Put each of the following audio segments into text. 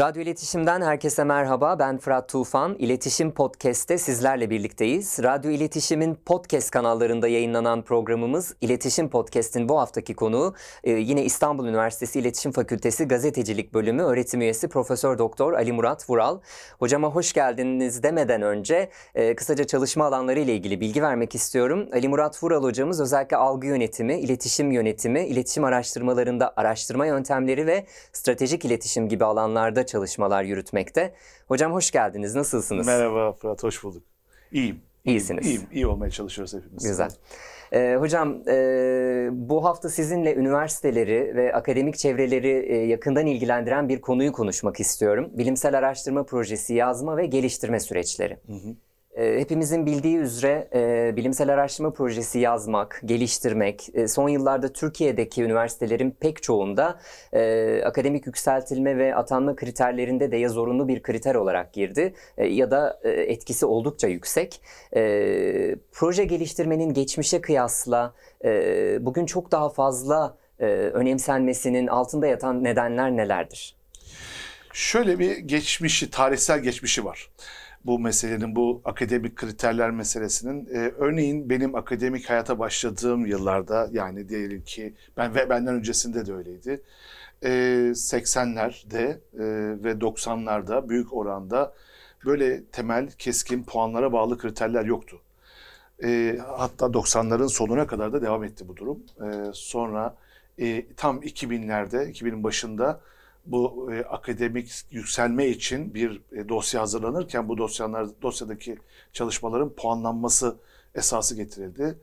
Radyo İletişim'den herkese merhaba. Ben Fırat Tufan. İletişim Podcast'te sizlerle birlikteyiz. Radyo İletişim'in podcast kanallarında yayınlanan programımız İletişim Podcast'in bu haftaki konuğu e, yine İstanbul Üniversitesi İletişim Fakültesi Gazetecilik Bölümü öğretim üyesi Profesör Doktor Ali Murat Vural. Hocama hoş geldiniz demeden önce e, kısaca çalışma alanları ile ilgili bilgi vermek istiyorum. Ali Murat Vural hocamız özellikle algı yönetimi, iletişim yönetimi, iletişim araştırmalarında araştırma yöntemleri ve stratejik iletişim gibi alanlarda çalışmalar yürütmekte. Hocam hoş geldiniz. Nasılsınız? Merhaba Fırat, hoş bulduk. İyiyim. İyisiniz. İyiyim, iyi olmaya çalışıyoruz hepimiz. Güzel. Ee, hocam e, bu hafta sizinle üniversiteleri ve akademik çevreleri e, yakından ilgilendiren bir konuyu konuşmak istiyorum. Bilimsel araştırma projesi yazma ve geliştirme süreçleri. Hı hı. E, Hepimizin bildiği üzere e, bilimsel araştırma projesi yazmak, geliştirmek e, son yıllarda Türkiye'deki üniversitelerin pek çoğunda e, akademik yükseltilme ve atanma kriterlerinde de ya zorunlu bir kriter olarak girdi ya da etkisi oldukça yüksek. Proje geliştirmenin geçmişe kıyasla bugün çok daha fazla e, önemsenmesinin altında yatan nedenler nelerdir? Şöyle bir geçmişi, tarihsel geçmişi var. Bu meselenin, bu akademik kriterler meselesinin. Ee, örneğin benim akademik hayata başladığım yıllarda, yani diyelim ki ben ve benden öncesinde de öyleydi. Ee, 80'lerde e, ve 90'larda büyük oranda böyle temel, keskin puanlara bağlı kriterler yoktu. Ee, hatta 90'ların sonuna kadar da devam etti bu durum. Ee, sonra e, tam 2000'lerde, 2000'in başında bu e, akademik yükselme için bir e, dosya hazırlanırken bu dosyalar dosyadaki çalışmaların puanlanması esası getirildi.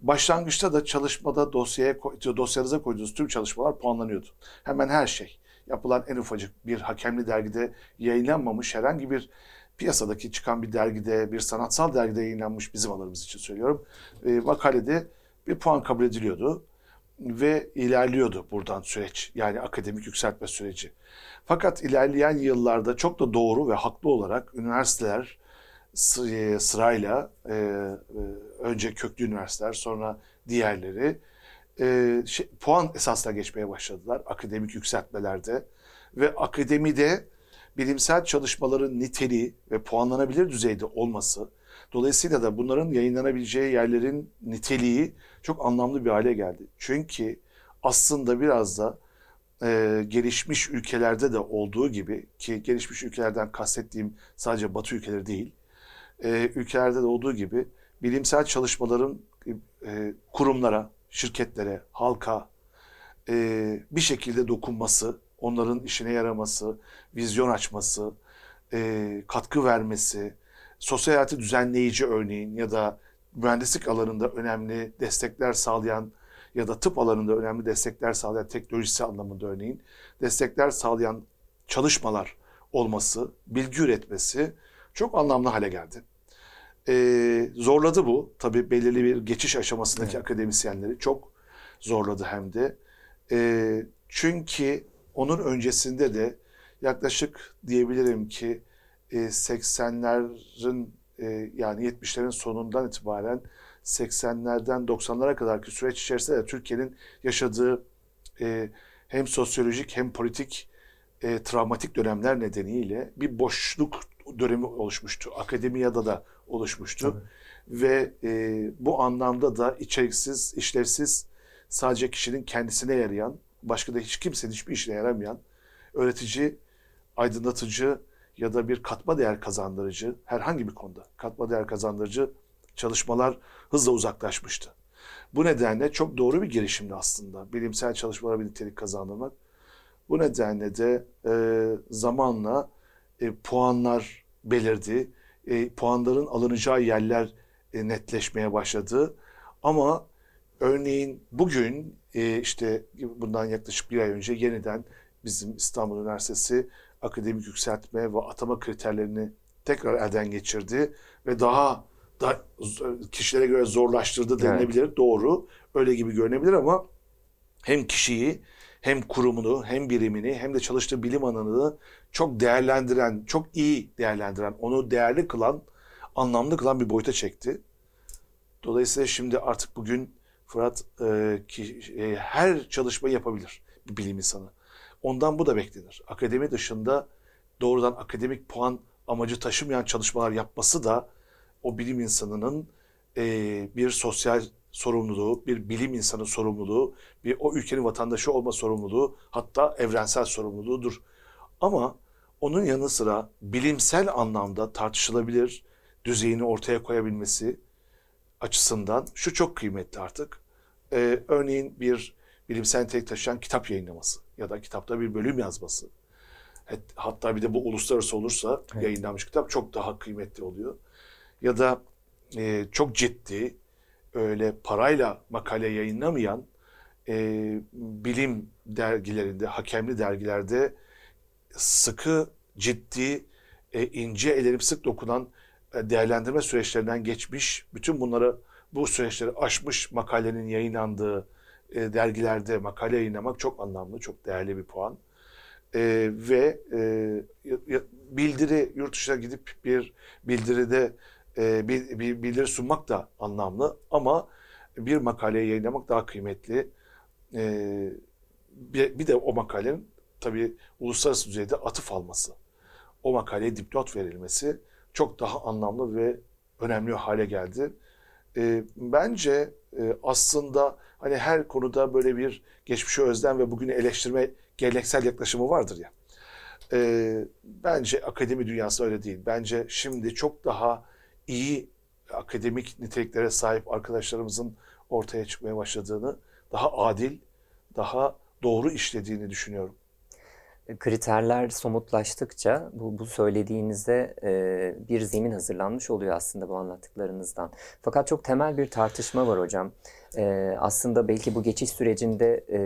Başlangıçta da çalışmada dosyaya dosyanıza koyduğunuz tüm çalışmalar puanlanıyordu. Hemen her şey. Yapılan en ufacık bir hakemli dergide yayınlanmamış herhangi bir piyasadaki çıkan bir dergide, bir sanatsal dergide yayınlanmış bizim alanımız için söylüyorum. E, makalede bir puan kabul ediliyordu ve ilerliyordu buradan süreç. Yani akademik yükseltme süreci. Fakat ilerleyen yıllarda çok da doğru ve haklı olarak üniversiteler e, sırayla e, e, önce köklü üniversiteler sonra diğerleri şey, puan esasına geçmeye başladılar akademik yükseltmelerde ve akademide bilimsel çalışmaların niteliği ve puanlanabilir düzeyde olması dolayısıyla da bunların yayınlanabileceği yerlerin niteliği çok anlamlı bir hale geldi. Çünkü aslında biraz da e, gelişmiş ülkelerde de olduğu gibi ki gelişmiş ülkelerden kastettiğim sadece Batı ülkeleri değil, e, ülkelerde de olduğu gibi bilimsel çalışmaların e, kurumlara, şirketlere, halka e, bir şekilde dokunması, onların işine yaraması, vizyon açması, e, katkı vermesi, sosyal hayatı düzenleyici örneğin ya da mühendislik alanında önemli destekler sağlayan ya da tıp alanında önemli destekler sağlayan teknolojisi anlamında örneğin destekler sağlayan çalışmalar olması, bilgi üretmesi çok anlamlı hale geldi. Ee, zorladı bu. Tabii belirli bir geçiş aşamasındaki Evet. akademisyenleri çok zorladı hem de. Ee, çünkü onun öncesinde de yaklaşık diyebilirim ki e, 80'lerin e, yani 70'lerin sonundan itibaren 80'lerden 90'lara kadarki süreç içerisinde de Türkiye'nin yaşadığı e, hem sosyolojik hem politik e, travmatik dönemler nedeniyle bir boşluk dönemi oluşmuştu. Akademiyada da oluşmuştu. Ve e, bu anlamda da içeriksiz, işlevsiz, sadece kişinin kendisine yarayan, başka da hiç kimsenin hiçbir işine yaramayan, öğretici, aydınlatıcı ya da bir katma değer kazandırıcı, herhangi bir konuda katma değer kazandırıcı çalışmalar hızla uzaklaşmıştı. Bu nedenle çok doğru bir girişimdi aslında bilimsel çalışmalara bir nitelik kazandırmak. Bu nedenle de e, zamanla e, puanlar belirdi, e, puanların alınacağı yerler e, netleşmeye başladı. Ama örneğin bugün e, işte bundan yaklaşık bir ay önce yeniden bizim İstanbul Üniversitesi akademik yükseltme ve atama kriterlerini tekrar elden geçirdi ve daha da kişilere göre zorlaştırdı denilebilir. Doğru. Öyle gibi görünebilir ama hem kişiyi hem kurumunu hem birimini hem de çalıştığı bilim alanını çok değerlendiren, çok iyi değerlendiren, onu değerli kılan, anlamlı kılan bir boyuta çekti. Dolayısıyla şimdi artık bugün Fırat e, ki, e, her çalışmayı yapabilir bir bilim insanı. Ondan bu da beklenir. Akademi dışında doğrudan akademik puan amacı taşımayan çalışmalar yapması da o bilim insanının e, bir sosyal sorumluluğu, bir bilim insanı sorumluluğu, bir o ülkenin vatandaşı olma sorumluluğu, hatta evrensel sorumluluğudur. Ama onun yanı sıra bilimsel anlamda tartışılabilir düzeyini ortaya koyabilmesi açısından şu çok kıymetli artık. Ee, örneğin bir bilimsel nitelik taşıyan kitap yayınlaması ya da kitapta bir bölüm yazması. Het- Hatta bir de bu uluslararası olursa Evet. yayınlanmış kitap çok daha kıymetli oluyor. Ya da e, çok ciddi öyle parayla makale yayınlamayan e, bilim dergilerinde, hakemli dergilerde sıkı, ciddi, e, ince ellerim sık dokunan e, değerlendirme süreçlerinden geçmiş, bütün bunları bu süreçleri aşmış makalenin yayınlandığı e, dergilerde makale yayınlamak çok anlamlı, çok değerli bir puan. E, ve e, bildiri yurt dışına gidip bir bildiride e, bir, bir bildiri sunmak da anlamlı ama bir makaleyi yayınlamak daha kıymetli. E, bir, bir de o makalenin tabii uluslararası düzeyde atıf alması, o makaleye dipnot verilmesi çok daha anlamlı ve önemli hale geldi. E, bence e, aslında hani her konuda böyle bir geçmişi özlem ve bugünü eleştirme geleneksel yaklaşımı vardır ya. E, bence akademi dünyası öyle değil. Bence şimdi çok daha iyi akademik niteliklere sahip arkadaşlarımızın ortaya çıkmaya başladığını, daha adil, daha doğru işlediğini düşünüyorum. Kriterler somutlaştıkça bu, bu söylediğinizde e, bir zemin hazırlanmış oluyor aslında bu anlattıklarınızdan. Fakat çok temel bir tartışma var hocam. E, aslında belki bu geçiş sürecinde e,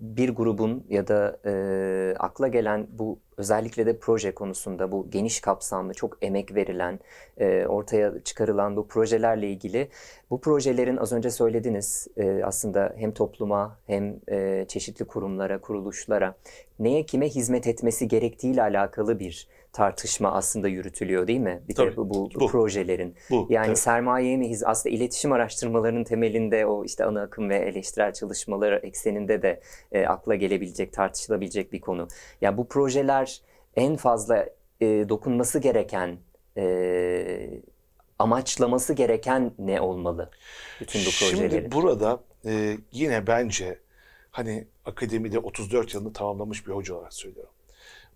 bir grubun ya da e, akla gelen bu özellikle de proje konusunda bu geniş kapsamlı çok emek verilen e, ortaya çıkarılan bu projelerle ilgili bu projelerin az önce söylediniz e, aslında hem topluma hem e, çeşitli kurumlara, kuruluşlara neye kime hizmet etmesi gerektiğiyle alakalı bir tartışma aslında yürütülüyor değil mi? Bir Tabii, bu, bu, bu projelerin. Bu Yani tabii. sermayeye mi hiz aslında iletişim araştırmalarının temelinde o işte ana akım ve eleştirel çalışmaları ekseninde de e, akla gelebilecek, tartışılabilecek bir konu. Ya bu projeler en fazla e, dokunması gereken, e, amaçlaması gereken ne olmalı? Bütün bu projelerin. Şimdi burada e, yine bence hani akademide 34 yılını tamamlamış bir hoca olarak söylüyorum.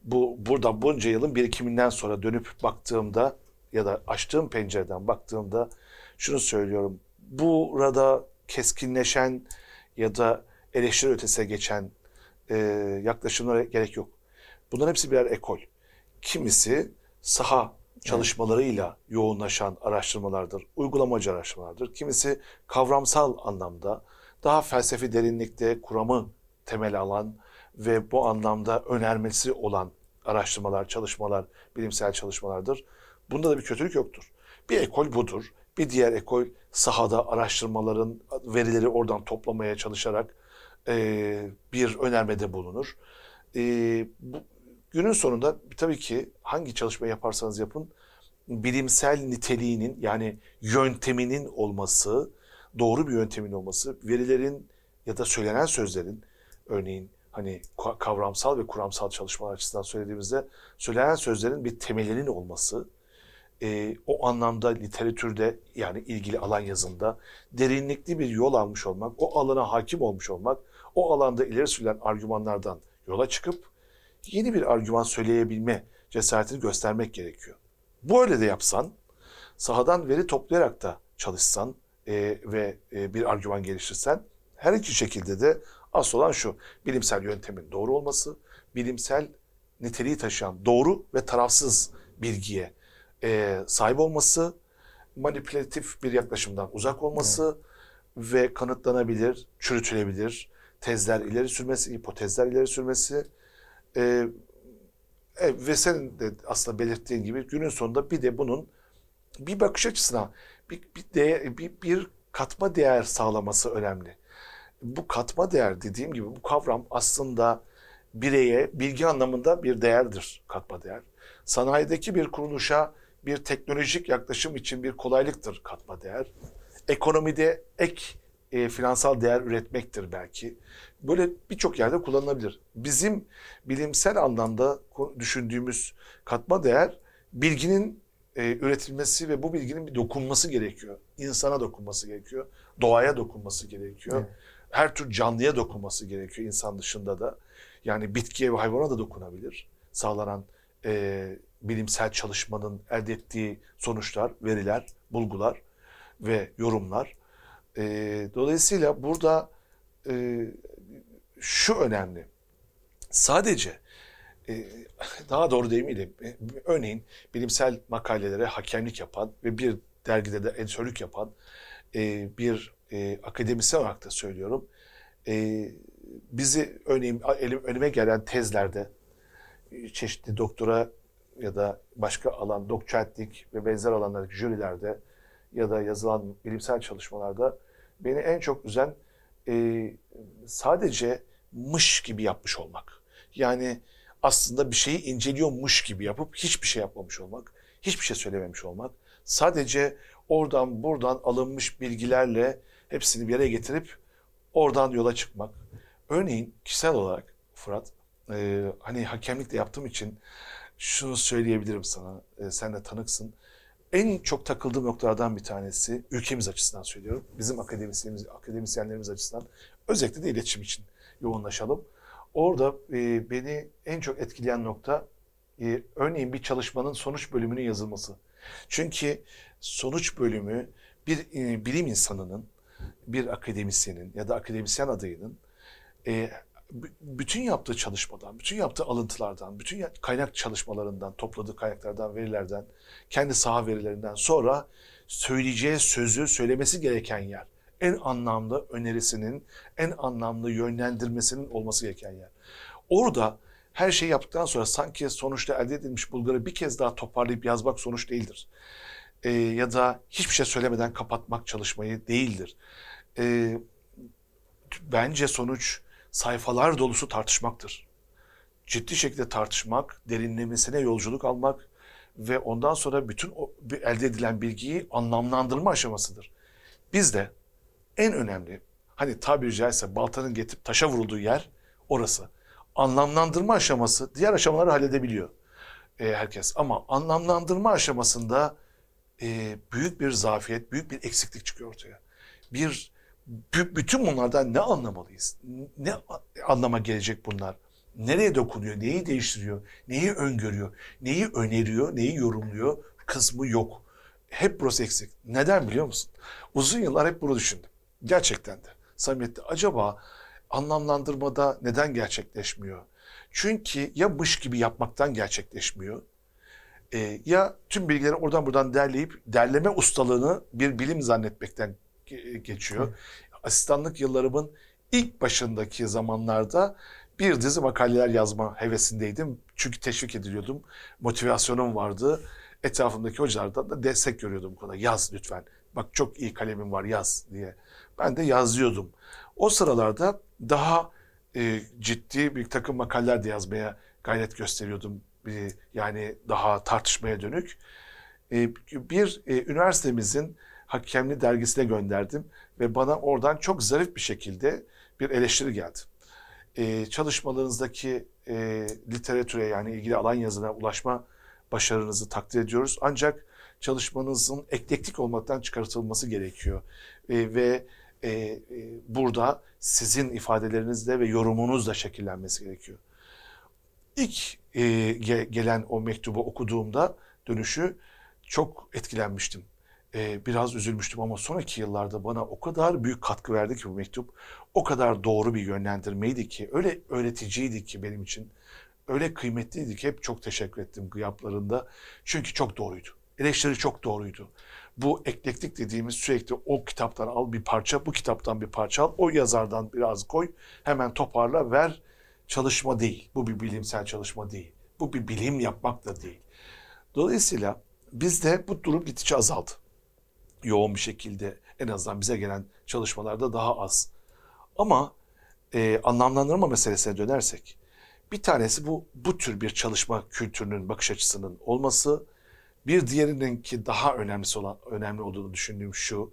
Bu burada bunca yılın birikiminden sonra dönüp baktığımda ya da açtığım pencereden baktığımda şunu söylüyorum. Burada keskinleşen ya da eleştiri ötesine geçen e, yaklaşımlara gerek yok. Bunların hepsi birer ekol. Kimisi saha çalışmalarıyla yoğunlaşan araştırmalardır, uygulamacı araştırmalardır. Kimisi kavramsal anlamda daha felsefi derinlikte kuramı temel alan ve bu anlamda önermesi olan araştırmalar, çalışmalar, bilimsel çalışmalardır. Bunda da bir kötülük yoktur. Bir ekol budur. Bir diğer ekol sahada araştırmaların verileri oradan toplamaya çalışarak e, bir önermede bulunur. E, bu, günün sonunda tabii ki hangi çalışma yaparsanız yapın bilimsel niteliğinin yani yönteminin olması, doğru bir yöntemin olması, verilerin ya da söylenen sözlerin örneğin hani ka- kavramsal ve kuramsal çalışmalar açısından söylediğimizde söylenen sözlerin bir temelinin olması, e, o anlamda literatürde yani ilgili alan yazında derinlikli bir yol almış olmak, o alana hakim olmuş olmak, o alanda ileri sürülen argümanlardan yola çıkıp yeni bir argüman söyleyebilme cesaretini göstermek gerekiyor. Bu öyle de yapsan, sahadan veri toplayarak da çalışsan e, ve e, bir argüman geliştirsen, her iki şekilde de asıl olan şu, bilimsel yöntemin doğru olması, bilimsel niteliği taşıyan doğru ve tarafsız bilgiye e, sahip olması, manipülatif bir yaklaşımdan uzak olması ve kanıtlanabilir, çürütülebilir tezler ileri sürmesi, hipotezler ileri sürmesi e, e, ve senin de aslında belirttiğin gibi günün sonunda bir de bunun bir bakış açısına bir, bir, değer, bir, bir katma değer sağlaması önemli. Bu katma değer dediğim gibi bu kavram aslında bireye bilgi anlamında bir değerdir katma değer. Sanayideki bir kuruluşa bir teknolojik yaklaşım için bir kolaylıktır katma değer. Ekonomide ek e, finansal değer üretmektir belki. Böyle birçok yerde kullanılabilir. Bizim bilimsel anlamda düşündüğümüz katma değer bilginin e, üretilmesi ve bu bilginin bir dokunması gerekiyor. İnsana dokunması gerekiyor. Doğaya dokunması gerekiyor. Evet. Her tür canlıya dokunması gerekiyor insan dışında da. Yani bitkiye ve hayvana da dokunabilir. Sağlanan e, bilimsel çalışmanın elde ettiği sonuçlar, veriler, bulgular ve yorumlar. E, dolayısıyla burada e, şu önemli. Sadece e, daha doğru değil miydi? E, Örneğin bilimsel makalelere hakemlik yapan ve bir dergide de editörlük yapan e, bir e, akademisyen olarak da söylüyorum. E, bizi örneğin elim, önüme gelen tezlerde e, çeşitli doktora ya da başka alan, doçentlik ve benzer alanlardaki jürilerde ya da yazılan bilimsel çalışmalarda beni en çok üzen e, sadece mış gibi yapmış olmak. Yani aslında bir şeyi inceliyormuş gibi yapıp hiçbir şey yapmamış olmak, hiçbir şey söylememiş olmak. Sadece oradan buradan alınmış bilgilerle hepsini bir yere getirip oradan yola çıkmak. Örneğin kişisel olarak Fırat, e, hani hakemlik de yaptığım için şunu söyleyebilirim sana, e, sen de tanıksın. En çok takıldığım noktalardan bir tanesi, ülkemiz açısından söylüyorum, bizim akademisyenlerimiz, akademisyenlerimiz açısından, özellikle de iletişim için yoğunlaşalım. Orada e, beni en çok etkileyen nokta, e, örneğin bir çalışmanın sonuç bölümünün yazılması. Çünkü sonuç bölümü bir e, bilim insanının, bir akademisyenin ya da akademisyen adayının e, bütün yaptığı çalışmadan, bütün yaptığı alıntılardan, bütün kaynak çalışmalarından, topladığı kaynaklardan, verilerden, kendi saha verilerinden sonra söyleyeceği sözü söylemesi gereken yer. En anlamlı önerisinin, en anlamlı yönlendirmesinin olması gereken yer. Orada her şeyi yaptıktan sonra sanki sonuçta elde edilmiş bulguları bir kez daha toparlayıp yazmak sonuç değildir. Ee, ya da hiçbir şey söylemeden kapatmak çalışmayı değildir. Ee, bence sonuç sayfalar dolusu tartışmaktır. Ciddi şekilde tartışmak, derinlemesine yolculuk almak ve ondan sonra bütün o elde edilen bilgiyi anlamlandırma aşamasıdır. Biz de en önemli, hani tabiri caizse baltanın getirip taşa vurulduğu yer orası. Anlamlandırma aşaması diğer aşamaları halledebiliyor e, herkes. Ama anlamlandırma aşamasında e, büyük bir zafiyet, büyük bir eksiklik çıkıyor ortaya. Bir bü- bütün bunlardan ne anlamalıyız? Ne anlama gelecek bunlar? Nereye dokunuyor? Neyi değiştiriyor? Neyi öngörüyor? Neyi öneriyor? Neyi yorumluyor? Kısmı yok. Hep burası eksik. Neden biliyor musun? Uzun yıllar hep bunu düşündüm. Gerçekten de. Samimiyette acaba anlamlandırmada neden gerçekleşmiyor? Çünkü ya mış gibi yapmaktan gerçekleşmiyor e, ya tüm bilgileri oradan buradan derleyip derleme ustalığını bir bilim zannetmekten ge- geçiyor. Asistanlık yıllarımın ilk başındaki zamanlarda bir dizi makaleler yazma hevesindeydim. Çünkü teşvik ediliyordum. Motivasyonum vardı. Etrafımdaki hocalardan da destek görüyordum bu konuda. Yaz lütfen. Bak çok iyi kalemim var yaz diye. Ben de yazıyordum. O sıralarda daha e, ciddi bir takım makaleler de yazmaya gayret gösteriyordum. Yani daha tartışmaya dönük. E, bir e, üniversitemizin hakemli dergisine gönderdim ve bana oradan çok zarif bir şekilde bir eleştiri geldi. E, çalışmalarınızdaki literatüre yani ilgili alan yazına ulaşma başarınızı takdir ediyoruz. Ancak çalışmanızın eklektik olmaktan çıkartılması gerekiyor. Ve burada sizin ifadelerinizle ve yorumunuzla şekillenmesi gerekiyor. İlk e, ge- gelen o mektubu okuduğumda dönüşü çok etkilenmiştim. E, biraz üzülmüştüm ama sonraki yıllarda bana o kadar büyük katkı verdi ki bu mektup. O kadar doğru bir yönlendirmeydi ki, öyle öğreticiydi ki benim için. Öyle kıymetliydi ki hep çok teşekkür ettim gıyaplarında. Çünkü çok doğruydu. Eleştiri çok doğruydu. Bu eklektik dediğimiz sürekli o kitaptan al bir parça, bu kitaptan bir parça al, o yazardan biraz koy, hemen toparla, ver. Çalışma değil. Bu bir bilimsel çalışma değil. Bu bir bilim yapmak da değil. Dolayısıyla bizde bu durum gittikçe azaldı. Yoğun bir şekilde en azından bize gelen çalışmalarda daha az. Ama e, anlamlandırma meselesine dönersek, bir tanesi bu bu tür bir çalışma kültürünün, bakış açısının olması. Bir diğerinin ki daha önemlisi olan önemli olduğunu düşündüğüm şu.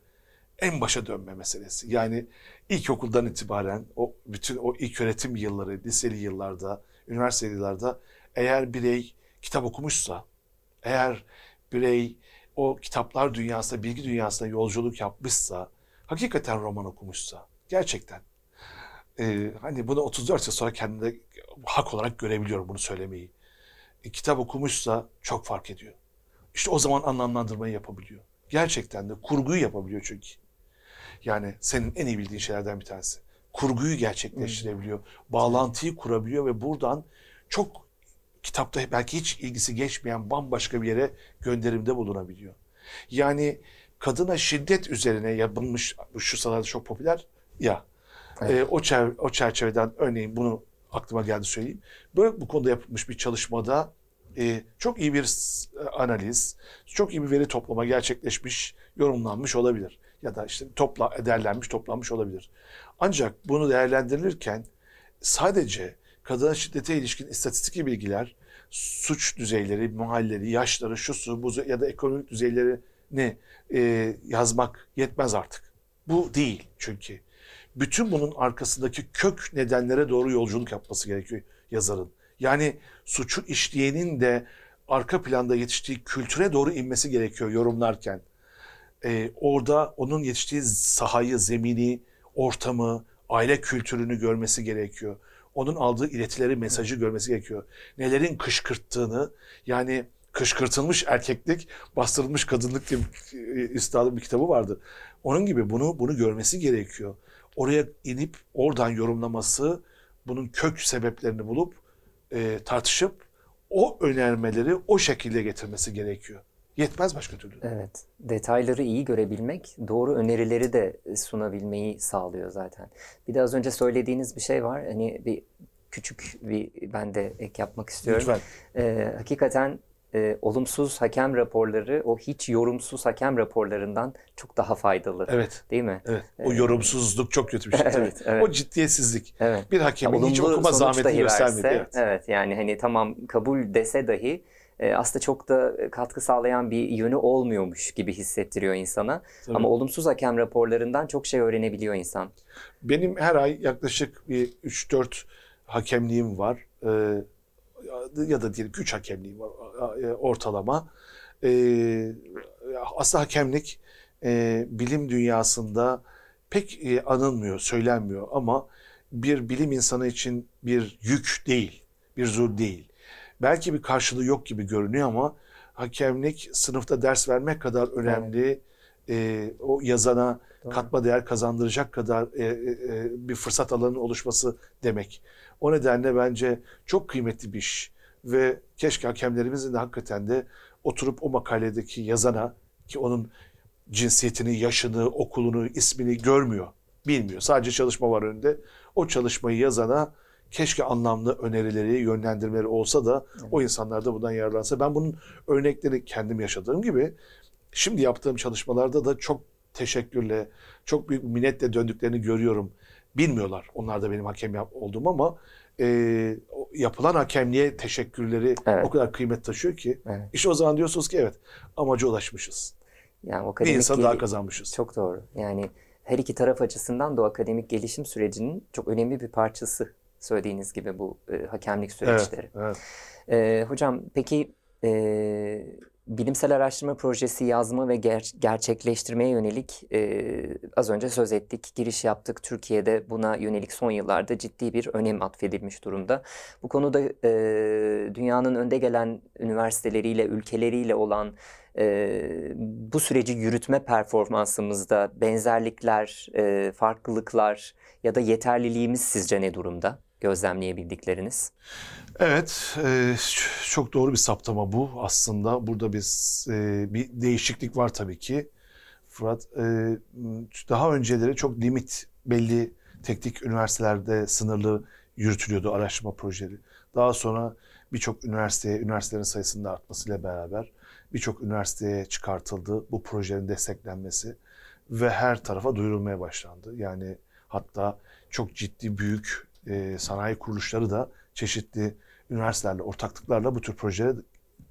En başa dönme meselesi. Yani ilkokuldan itibaren o bütün o ilk öğretim yılları, liseli yıllarda, üniversite yıllarda eğer birey kitap okumuşsa, eğer birey o kitaplar dünyasında, bilgi dünyasında yolculuk yapmışsa, hakikaten roman okumuşsa, gerçekten e, hani bunu 34 yıl sonra kendimde hak olarak görebiliyorum bunu söylemeyi. E, kitap okumuşsa çok fark ediyor. İşte o zaman anlamlandırmayı yapabiliyor. Gerçekten de kurguyu yapabiliyor çünkü. Yani senin en iyi bildiğin şeylerden bir tanesi. Kurguyu gerçekleştirebiliyor. Bağlantıyı kurabiliyor ve buradan çok kitapta belki hiç ilgisi geçmeyen bambaşka bir yere gönderimde bulunabiliyor. Yani kadına şiddet üzerine yapılmış, şu sıralarda çok popüler ya. Evet. E, o, çer- o çerçeveden örneğin bunu aklıma geldi söyleyeyim. Böyle bu konuda yapılmış bir çalışmada e, çok iyi bir analiz, çok iyi bir veri toplama gerçekleşmiş, yorumlanmış olabilir. Ya da işte topla, derlenmiş, toplanmış olabilir. Ancak bunu değerlendirilirken sadece kadına şiddete ilişkin istatistik bilgiler, suç düzeyleri, mahalleleri, yaşları, şusu, buzu ya da ekonomik düzeylerini e, yazmak yetmez artık. Bu değil çünkü. Bütün bunun arkasındaki kök nedenlere doğru yolculuk yapması gerekiyor yazarın. Yani suçu işleyenin de arka planda yetiştiği kültüre doğru inmesi gerekiyor yorumlarken. Ee, orada onun yetiştiği sahayı, zemini, ortamı, aile kültürünü görmesi gerekiyor. Onun aldığı iletileri, mesajı görmesi gerekiyor. Nelerin kışkırttığını, yani kışkırtılmış erkeklik, bastırılmış kadınlık diye e, üstadın bir kitabı vardı. Onun gibi bunu bunu görmesi gerekiyor. Oraya inip oradan yorumlaması, bunun kök sebeplerini bulup e, tartışıp o önermeleri o şekilde getirmesi gerekiyor. Yetmez başka türlü. Evet, detayları iyi görebilmek, doğru önerileri de sunabilmeyi sağlıyor zaten. Bir de az önce söylediğiniz bir şey var. Hani bir küçük bir ben de ek yapmak istiyorum. Lütfen. Ee, hakikaten e, olumsuz hakem raporları o hiç yorumsuz hakem raporlarından çok daha faydalı. Evet. Değil mi? Evet. O yorumsuzluk çok kötü bir şey. Evet, evet. O ciddiyetsizlik. Evet. Bir hakemin hiç Olumlu okuma sonuç zahmetini dahi göstermedi. verse, Evet. evet yani hani tamam kabul dese dahi aslında çok da katkı sağlayan bir yönü olmuyormuş gibi hissettiriyor insana. Tabii. Ama olumsuz hakem raporlarından çok şey öğrenebiliyor insan. Benim her ay yaklaşık bir 3-4 hakemliğim var. Ee, ya da diyelim ki 3 hakemliğim var e, ortalama. Ee, aslında hakemlik e, bilim dünyasında pek e, anılmıyor, söylenmiyor ama bir bilim insanı için bir yük değil, bir zul değil. Belki bir karşılığı yok gibi görünüyor ama hakemlik sınıfta ders vermek kadar önemli. E, o yazana Doğru. katma değer kazandıracak kadar e, e, e, bir fırsat alanının oluşması demek. O nedenle bence çok kıymetli bir iş ve keşke hakemlerimizin de hakikaten de oturup o makaledeki yazana ki onun cinsiyetini, yaşını, okulunu, ismini görmüyor, bilmiyor. Sadece çalışma var önünde. O çalışmayı yazana keşke anlamlı önerileri, yönlendirmeleri olsa da o insanlar da bundan yararlansa. Ben bunun örnekleri kendim yaşadığım gibi şimdi yaptığım çalışmalarda da çok teşekkürle, çok büyük minnetle döndüklerini görüyorum. Bilmiyorlar onlar da benim hakem yap- olduğumu ama e, yapılan hakemliğe teşekkürleri Evet. o kadar kıymet taşıyor ki. Evet. İşte o zaman diyorsunuz ki evet amaca ulaşmışız. Yani o Bir insan daha kazanmışız. Çok doğru. Yani her iki taraf açısından da o akademik gelişim sürecinin çok önemli bir parçası söylediğiniz gibi bu e, hakemlik Evet, süreçleri. evet. Ee, hocam peki e, bilimsel araştırma projesi yazma ve ger- gerçekleştirmeye yönelik e, az önce söz ettik, giriş yaptık. Türkiye'de buna yönelik son yıllarda ciddi bir önem atfedilmiş durumda. Bu konuda e, dünyanın önde gelen üniversiteleriyle, ülkeleriyle olan e, bu süreci yürütme performansımızda benzerlikler, e, farklılıklar ya da yeterliliğimiz sizce ne durumda? Gözlemleyebildikleriniz. Evet, e, çok doğru bir saptama bu aslında. Burada biz e, bir değişiklik var tabii ki. Fırat, e, daha önceleri çok limit belli teknik üniversitelerde sınırlı yürütülüyordu araştırma projeleri. Daha sonra birçok üniversiteye, üniversitelerin sayısının artmasıyla beraber birçok üniversiteye çıkartıldı bu projelerin desteklenmesi ve her tarafa duyurulmaya başlandı. Yani hatta çok ciddi büyük e, sanayi kuruluşları da çeşitli üniversitelerle, ortaklıklarla bu tür projelere,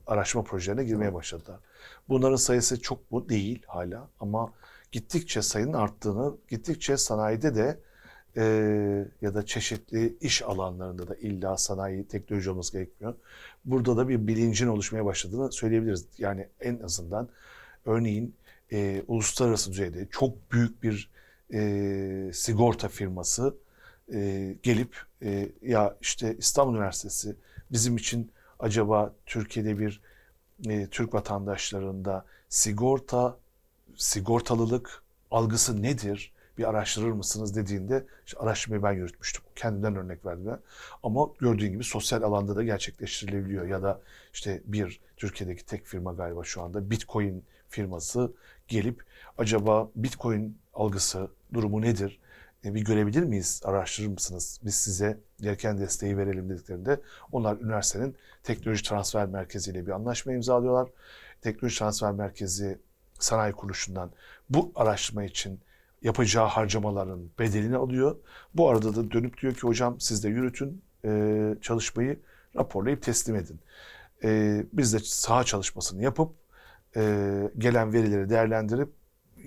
araştırma projelerine girmeye başladılar. Bunların sayısı çok mu? Değil hala ama gittikçe sayının arttığını, gittikçe sanayide de e, ya da çeşitli iş alanlarında da illa sanayi, teknoloji olması gerekmiyor. Burada da bir bilincin oluşmaya başladığını söyleyebiliriz. Yani en azından örneğin e, uluslararası düzeyde çok büyük bir e, sigorta firması e, gelip e, ya işte İstanbul Üniversitesi bizim için acaba Türkiye'de bir e, Türk vatandaşlarında sigorta, sigortalılık algısı nedir? Bir araştırır mısınız dediğinde işte araştırmayı ben yürütmüştüm. Kendimden örnek verdim. ben. Ama gördüğün gibi sosyal alanda da gerçekleştirilebiliyor. Ya da işte bir Türkiye'deki tek firma galiba şu anda Bitcoin firması gelip acaba Bitcoin algısı durumu nedir? E, bir görebilir miyiz? Araştırır mısınız? Biz size gereken desteği verelim dediklerinde onlar üniversitenin teknoloji transfer merkeziyle bir anlaşma imzalıyorlar. Teknoloji transfer merkezi sanayi kuruluşundan bu araştırma için yapacağı harcamaların bedelini alıyor. Bu arada da dönüp diyor ki hocam siz de yürütün e, çalışmayı raporlayıp teslim edin. E, biz de saha çalışmasını yapıp gelen verileri değerlendirip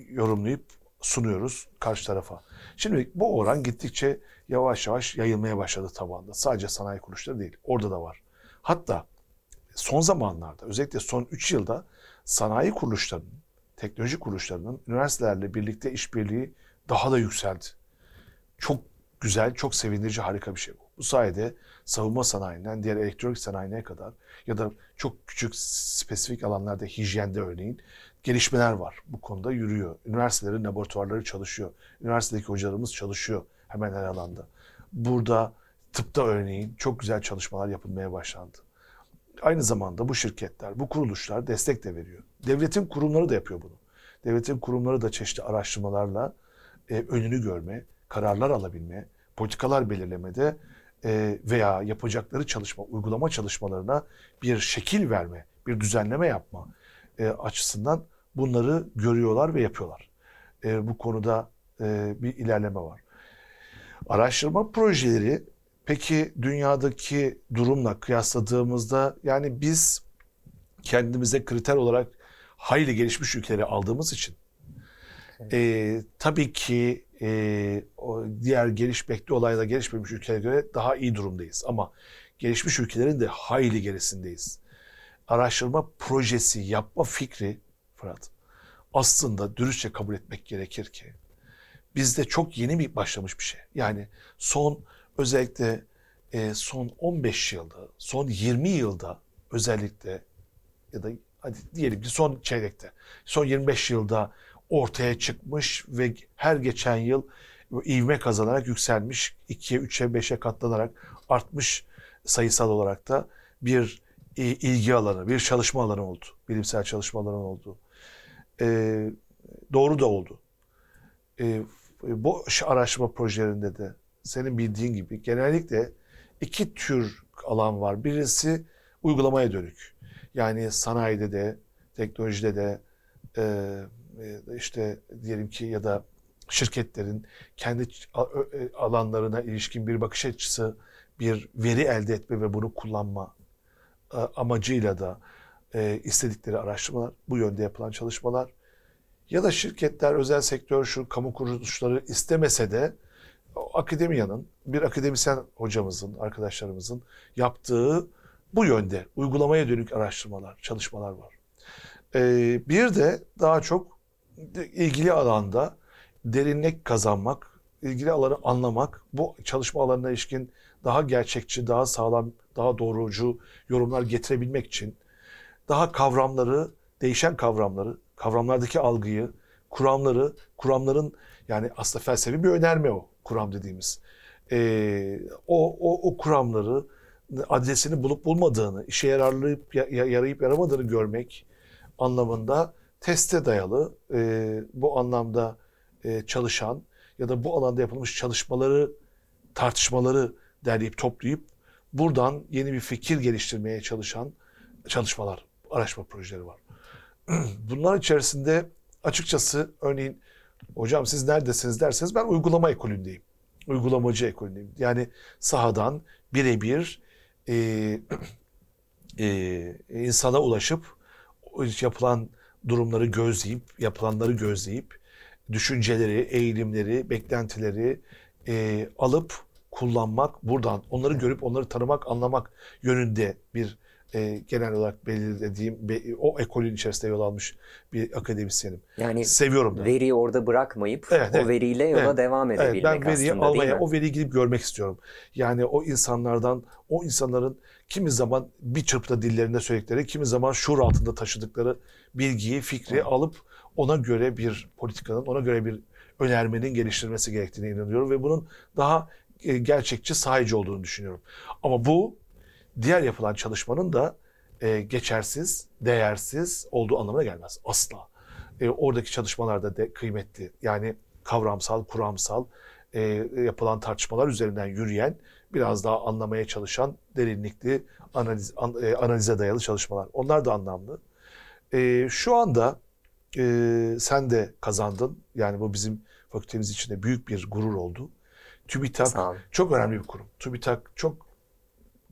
yorumlayıp sunuyoruz karşı tarafa. Şimdi bu oran gittikçe yavaş yavaş yayılmaya başladı tabanda. Sadece sanayi kuruluşları değil. Orada da var. Hatta son zamanlarda özellikle son 3 yılda sanayi kuruluşlarının, teknoloji kuruluşlarının üniversitelerle birlikte işbirliği daha da yükseldi. Çok güzel, çok sevindirici, harika bir şey bu. Bu sayede savunma sanayinden diğer elektronik sanayine kadar ya da çok küçük spesifik alanlarda hijyende örneğin gelişmeler var. Bu konuda yürüyor. Üniversitelerin laboratuvarları çalışıyor. Üniversitedeki hocalarımız çalışıyor hemen her alanda. Burada tıpta örneğin çok güzel çalışmalar yapılmaya başlandı. Aynı zamanda bu şirketler, bu kuruluşlar destek de veriyor. Devletin kurumları da yapıyor bunu. Devletin kurumları da çeşitli araştırmalarla e, önünü görme, kararlar alabilme, politikalar belirlemede e, veya yapacakları çalışma, uygulama çalışmalarına bir şekil verme, bir düzenleme yapma e, açısından bunları görüyorlar ve yapıyorlar. E, bu konuda e, bir ilerleme var. Araştırma projeleri peki dünyadaki durumla kıyasladığımızda yani biz kendimize kriter olarak hayli gelişmiş ülkeleri aldığımız için e, tabii ki e, o diğer gelişmekte olayla gelişmemiş ülkelere göre daha iyi durumdayız. Ama gelişmiş ülkelerin de hayli gerisindeyiz. Araştırma projesi yapma fikri Fırat aslında dürüstçe kabul etmek gerekir ki bizde çok yeni bir başlamış bir şey. Yani son özellikle e, son 15 yılda, son 20 yılda özellikle ya da hadi diyelim ki son çeyrekte, son 25 yılda ortaya çıkmış ve her geçen yıl ivme kazanarak yükselmiş, 2'ye, 3'e, 5'e katlanarak artmış sayısal olarak da bir e, ilgi alanı, bir çalışma alanı oldu. Bilimsel çalışma alanı oldu. Ee, doğru da oldu. Ee, bu araştırma projelerinde de senin bildiğin gibi genellikle iki tür alan var. Birisi uygulamaya dönük. Yani sanayide de, teknolojide de, e, işte diyelim ki ya da şirketlerin kendi alanlarına ilişkin bir bakış açısı, bir veri elde etme ve bunu kullanma amacıyla da e, istedikleri araştırmalar, bu yönde yapılan çalışmalar ya da şirketler, özel sektör, şu kamu kuruluşları istemese de akademiyanın, bir akademisyen hocamızın, arkadaşlarımızın yaptığı bu yönde uygulamaya dönük araştırmalar, çalışmalar var. Ee, bir de daha çok ilgili alanda derinlik kazanmak, ilgili alanı anlamak, bu çalışma alanına ilişkin daha gerçekçi, daha sağlam, daha doğrucu yorumlar getirebilmek için daha kavramları, değişen kavramları, kavramlardaki algıyı, kuramları, kuramların yani aslında felsefi bir önerme o kuram dediğimiz. Ee, o, o, o kuramları adresini bulup bulmadığını, işe yararlayıp yarayıp yaramadığını görmek anlamında teste dayalı e, bu anlamda e, çalışan ya da bu alanda yapılmış çalışmaları, tartışmaları derleyip toplayıp buradan yeni bir fikir geliştirmeye çalışan çalışmalar, araştırma projeleri var. Bunlar içerisinde açıkçası örneğin hocam siz neredesiniz derseniz ben uygulama ekolündeyim. Uygulamacı ekolündeyim. Yani sahadan birebir e, e, insana ulaşıp yapılan durumları gözleyip, yapılanları gözleyip düşünceleri, eğilimleri, beklentileri e, alıp kullanmak, buradan onları görüp onları tanımak, anlamak yönünde bir e, genel olarak belirlediğim be- o ekolün içerisinde yol almış bir akademisyenim. Yani Seviyorum da. veriyi orada bırakmayıp Evet, o evet. veriyle yola Evet. devam Evet, edebilmek ben veriyi aslında almaya, o veriyi gidip görmek istiyorum. Yani o insanlardan, o insanların kimi zaman bir çırpıda dillerinde söyledikleri, kimi zaman şuur altında taşıdıkları bilgiyi, fikri alıp ona göre bir politikanın, ona göre bir önermenin geliştirilmesi gerektiğine inanıyorum ve bunun daha e, gerçekçi, sahici olduğunu düşünüyorum. Ama bu diğer yapılan çalışmanın da e, geçersiz, değersiz olduğu anlamına gelmez. Asla. E, oradaki çalışmalarda de kıymetli. Yani kavramsal, kuramsal e, yapılan tartışmalar üzerinden yürüyen, biraz daha anlamaya çalışan derinlikli analiz, an- e, analize dayalı çalışmalar. Onlar da anlamlı. E, şu anda e, sen de kazandın. Yani bu bizim fakültemiz için de büyük bir gurur oldu. TÜBİTAK çok önemli bir kurum. TÜBİTAK çok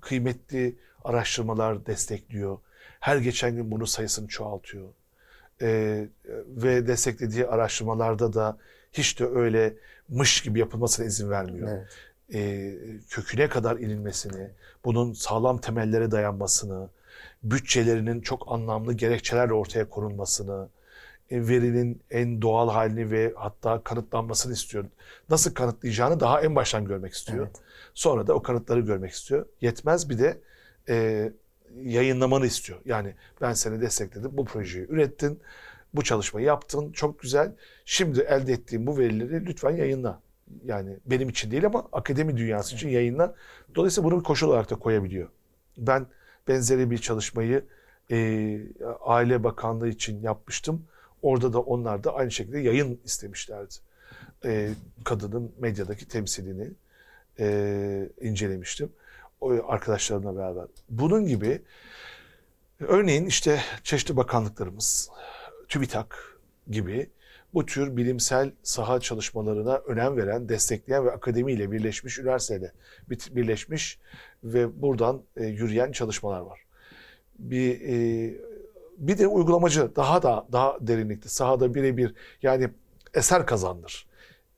kıymetli araştırmalar destekliyor. Her geçen gün bunun sayısını çoğaltıyor. Ee, ve desteklediği araştırmalarda da hiç de öyle mış gibi yapılmasına izin vermiyor. Evet. Ee, köküne kadar inilmesini, bunun sağlam temellere dayanmasını, bütçelerinin çok anlamlı gerekçelerle ortaya konulmasını, verinin en doğal halini ve hatta kanıtlanmasını istiyor. Nasıl kanıtlayacağını daha en baştan görmek istiyor. Evet. Sonra da o kanıtları görmek istiyor. Yetmez bir de e, yayınlamanı istiyor. Yani ben seni destekledim, bu projeyi ürettin, bu çalışmayı yaptın, çok güzel. Şimdi elde ettiğim bu verileri lütfen yayınla. Yani benim için değil ama akademi dünyası için yayınla. Dolayısıyla bunu bir koşul olarak da koyabiliyor. Ben benzeri bir çalışmayı e, Aile Bakanlığı için yapmıştım. Orada da onlar da aynı şekilde yayın istemişlerdi. E, kadının medyadaki temsilini e, incelemiştim. O arkadaşlarımla beraber. Bunun gibi örneğin işte çeşitli bakanlıklarımız, TÜBİTAK gibi bu tür bilimsel saha çalışmalarına önem veren, destekleyen ve akademiyle birleşmiş, üniversiteyle birleşmiş ve buradan e, yürüyen çalışmalar var. Bir e, bir de uygulamacı daha da daha derinlikli, sahada birebir yani eser kazandır.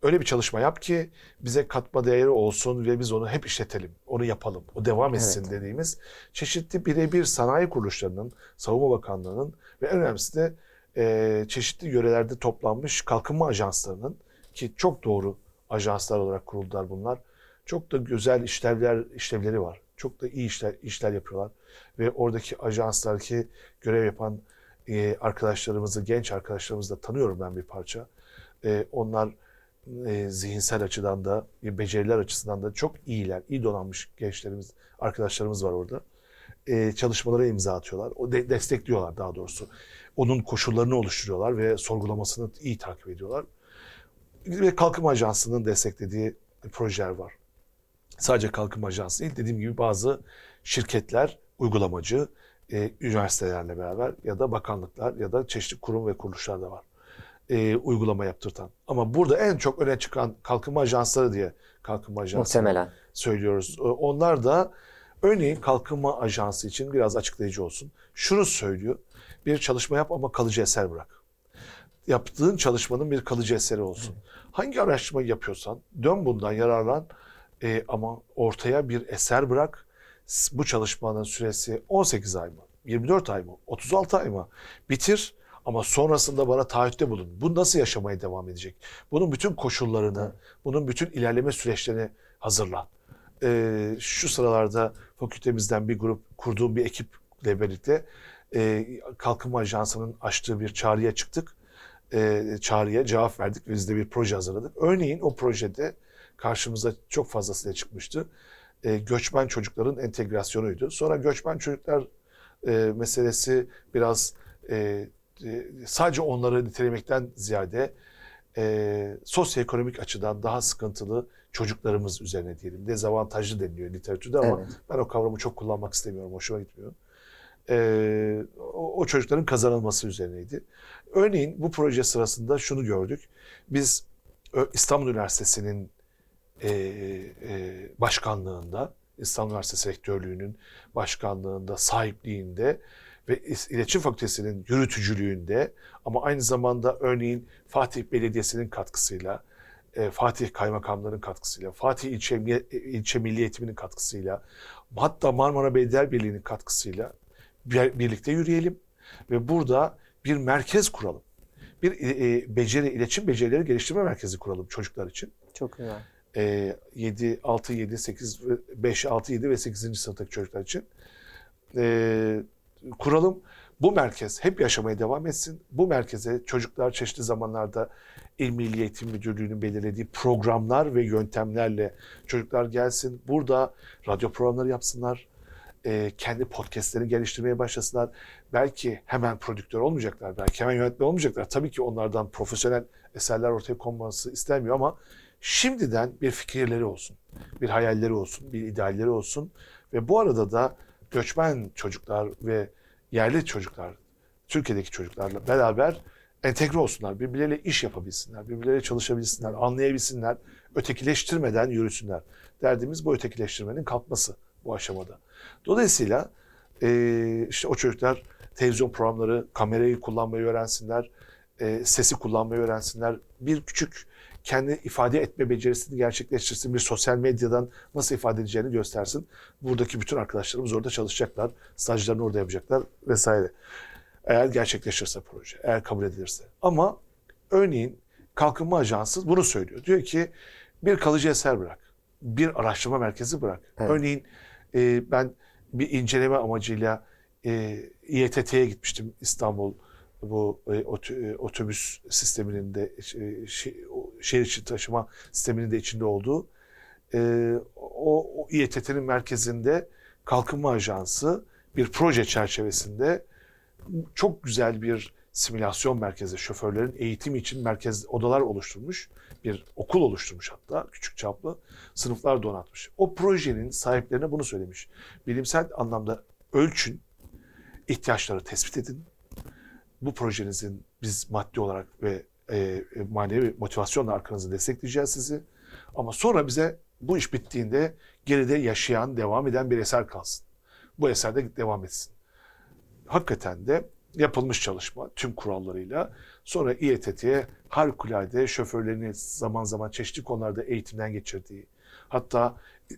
Öyle bir çalışma yap ki bize katma değeri olsun ve biz onu hep işletelim, onu yapalım, o devam etsin Evet. dediğimiz çeşitli birebir sanayi kuruluşlarının, Savunma Bakanlığı'nın ve en önemlisi de e, çeşitli yörelerde toplanmış kalkınma ajanslarının ki çok doğru ajanslar olarak kuruldular bunlar. Çok da güzel işlevler işlevleri var. Çok da iyi işler işler yapıyorlar ve oradaki ajanslardaki görev yapan e, arkadaşlarımızı, genç arkadaşlarımızı da tanıyorum ben bir parça. E, onlar e, zihinsel açıdan da, e, beceriler açısından da çok iyiler. iyi donanmış gençlerimiz, arkadaşlarımız var orada. E, çalışmalara imza atıyorlar. O de- destekliyorlar daha doğrusu. Onun koşullarını oluşturuyorlar ve sorgulamasını iyi takip ediyorlar. Ve Kalkınma Ajansı'nın desteklediği projeler var. Sadece Kalkınma Ajansı değil, dediğim gibi bazı şirketler, uygulamacı, e, üniversitelerle beraber ya da bakanlıklar ya da çeşitli kurum ve kuruluşlar da var. E, uygulama yaptırtan. Ama burada en çok öne çıkan kalkınma ajansları diye kalkınma ajansı Muhtemelen. söylüyoruz. E, Onlar da örneğin kalkınma ajansı için biraz açıklayıcı olsun. Şunu söylüyor. Bir çalışma yap ama kalıcı eser bırak. Yaptığın çalışmanın bir kalıcı eseri olsun. Hangi araştırmayı yapıyorsan dön bundan yararlan e, ama ortaya bir eser bırak. Bu çalışmanın süresi 18 ay mı? 24 ay mı? 36 ay mı? Bitir ama sonrasında bana taahhütte bulun. Bu nasıl yaşamaya devam edecek? Bunun bütün koşullarını, bunun bütün ilerleme süreçlerini hazırlan. Ee, şu sıralarda fakültemizden bir grup, kurduğum bir ekiple birlikte e, Kalkınma Ajansı'nın açtığı bir çağrıya çıktık. E, çağrıya cevap verdik ve biz de bir proje hazırladık. Örneğin o projede karşımıza çok fazlasıyla çıkmıştı. E, göçmen çocukların entegrasyonuydu. Sonra göçmen çocuklar e, meselesi biraz e, e, sadece onları nitelemekten ziyade e, sosyoekonomik açıdan daha sıkıntılı çocuklarımız üzerine diyelim. Dezavantajlı deniliyor literatürde ama Evet. ben o kavramı çok kullanmak istemiyorum. Hoşuma gitmiyor. E, o, o çocukların kazanılması üzerineydi. Örneğin bu proje sırasında şunu gördük. Biz İstanbul Üniversitesi'nin e, e, başkanlığında, İstanbul Üniversitesi Rektörlüğü'nün başkanlığında, sahipliğinde ve İletişim Fakültesi'nin yürütücülüğünde ama aynı zamanda örneğin Fatih Belediyesi'nin katkısıyla, e, Fatih Kaymakamlığı'nın katkısıyla, Fatih İlçe, e, İlçe Milli Eğitimi'nin katkısıyla, hatta Marmara Belediyeler Birliği'nin katkısıyla bir- birlikte yürüyelim ve burada bir merkez kuralım. Bir e, e, beceri, iletişim becerileri geliştirme merkezi kuralım çocuklar için. Çok güzel. E, 7, 6, 7, 8, ve 5, 6, 7 ve 8. sınıftaki çocuklar için. E, kuralım. Bu merkez hep yaşamaya devam etsin. Bu merkeze çocuklar çeşitli zamanlarda İl Milli Eğitim Müdürlüğü'nün belirlediği programlar ve yöntemlerle çocuklar gelsin. Burada radyo programları yapsınlar. E, kendi podcastlerini geliştirmeye başlasınlar. Belki hemen prodüktör olmayacaklar. Belki hemen yönetmen olmayacaklar. Tabii ki onlardan profesyonel eserler ortaya konması istenmiyor ama şimdiden bir fikirleri olsun. Bir hayalleri olsun. Bir idealleri olsun. Ve bu arada da göçmen çocuklar ve yerli çocuklar, Türkiye'deki çocuklarla beraber entegre olsunlar. Birbirleriyle iş yapabilsinler. Birbirleriyle çalışabilsinler. Anlayabilsinler. Ötekileştirmeden yürüsünler. Derdimiz bu ötekileştirmenin kalkması bu aşamada. Dolayısıyla eee, işte o çocuklar televizyon programları, kamerayı kullanmayı öğrensinler, eee, sesi kullanmayı öğrensinler. Bir küçük kendi ifade etme becerisini gerçekleştirsin. Bir sosyal medyadan nasıl ifade edeceğini göstersin. Buradaki bütün arkadaşlarımız orada çalışacaklar. Stajlarını orada yapacaklar vesaire. Eğer gerçekleşirse proje, eğer kabul edilirse. Ama örneğin Kalkınma Ajansı bunu söylüyor. Diyor ki bir kalıcı eser bırak. Bir araştırma merkezi bırak. Evet. Örneğin e, ben bir inceleme amacıyla e, İETT'ye gitmiştim İstanbul bu e, e, otobüs sisteminin de e, şe- o şehir içi taşıma sisteminin de içinde olduğu o, İETT'nin merkezinde Kalkınma Ajansı bir proje çerçevesinde çok güzel bir simülasyon merkezi, şoförlerin eğitim için merkez odalar oluşturmuş. Bir okul oluşturmuş hatta küçük çaplı sınıflar donatmış. O projenin sahiplerine bunu söylemiş. Bilimsel anlamda ölçün, ihtiyaçları tespit edin. Bu projenizin biz maddi olarak ve e, e, manevi motivasyonla arkanızı destekleyeceğiz sizi. Ama sonra bize bu iş bittiğinde geride yaşayan, devam eden bir eser kalsın. Bu eser de devam etsin. Hakikaten de yapılmış çalışma tüm kurallarıyla. Sonra İETT'ye harikulade şoförlerini zaman zaman çeşitli konularda eğitimden geçirdiği, hatta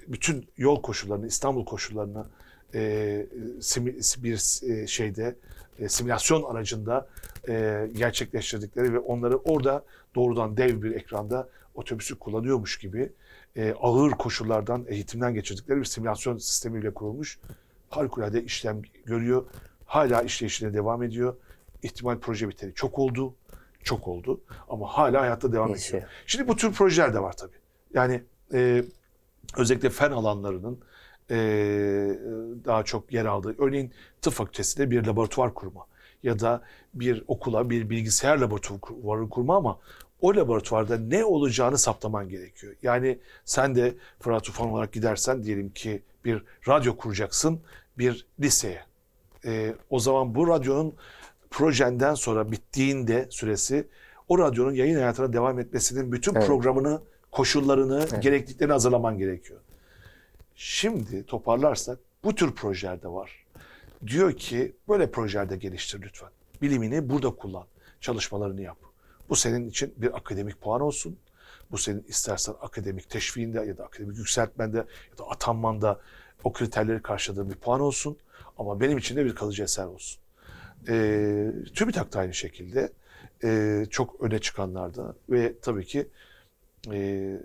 bütün yol koşullarını, İstanbul koşullarını e, bir e, şeyde e, simülasyon aracında e, gerçekleştirdikleri ve onları orada doğrudan dev bir ekranda otobüsü kullanıyormuş gibi e, ağır koşullardan eğitimden geçirdikleri bir simülasyon sistemiyle kurulmuş. Harikulade işlem görüyor. Hala işleyişine devam ediyor. İhtimal proje biteri çok oldu. Çok oldu. Ama hala hayatta devam ediyor. Şimdi bu tür projeler de var tabii. Yani e, özellikle fen alanlarının e, daha çok yer aldığı. Örneğin tıp fakültesinde bir laboratuvar kurma ya da bir okula bir bilgisayar laboratuvarı kurma ama o laboratuvarda ne olacağını saptaman gerekiyor. Yani sen de Fırat Tufan olarak gidersen diyelim ki bir radyo kuracaksın bir liseye. E, o zaman bu radyonun projenden sonra bittiğinde süresi o radyonun yayın hayatına devam etmesinin bütün Evet. programını, koşullarını, Evet. gerekliliklerini hazırlaman gerekiyor. Şimdi toparlarsak bu tür projeler de var. Diyor ki böyle projelerde geliştir lütfen. Bilimini burada kullan. Çalışmalarını yap. Bu senin için bir akademik puan olsun. Bu senin istersen akademik teşviğinde ya da akademik yükseltmende ya da atanmanda o kriterleri karşıladığın bir puan olsun. Ama benim için de bir kalıcı eser olsun. Ee, TÜBİTAK da aynı şekilde ee, çok öne çıkanlarda ve tabii ki ee,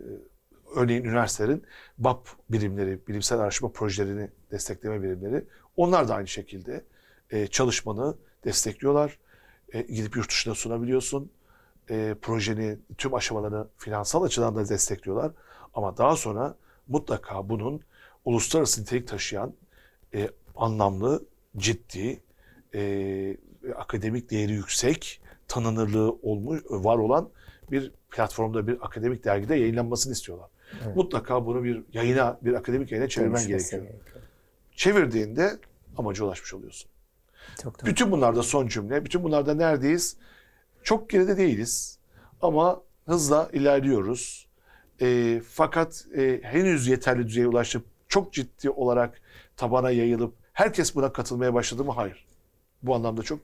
örneğin üniversitelerin BAP birimleri, bilimsel araştırma projelerini destekleme birimleri onlar da aynı şekilde e, çalışmanı destekliyorlar. E, gidip yurt dışına sunabiliyorsun. E, projeni tüm aşamalarını finansal açıdan da destekliyorlar. Ama daha sonra mutlaka bunun uluslararası nitelik taşıyan e, anlamlı, ciddi, e, akademik değeri yüksek, tanınırlığı olmuş, var olan bir platformda, bir akademik dergide yayınlanmasını istiyorlar. Evet. Mutlaka bunu bir yayına, bir akademik yayına çevirmen gerekiyor. Çevirdiğinde amaca ulaşmış oluyorsun. Çok doğru. Bütün bunlarda son cümle, bütün bunlarda neredeyiz? Çok geride değiliz ama hızla ilerliyoruz. E, fakat e, henüz yeterli düzeye ulaşıp çok ciddi olarak tabana yayılıp herkes buna katılmaya başladı mı? Hayır. Bu anlamda çok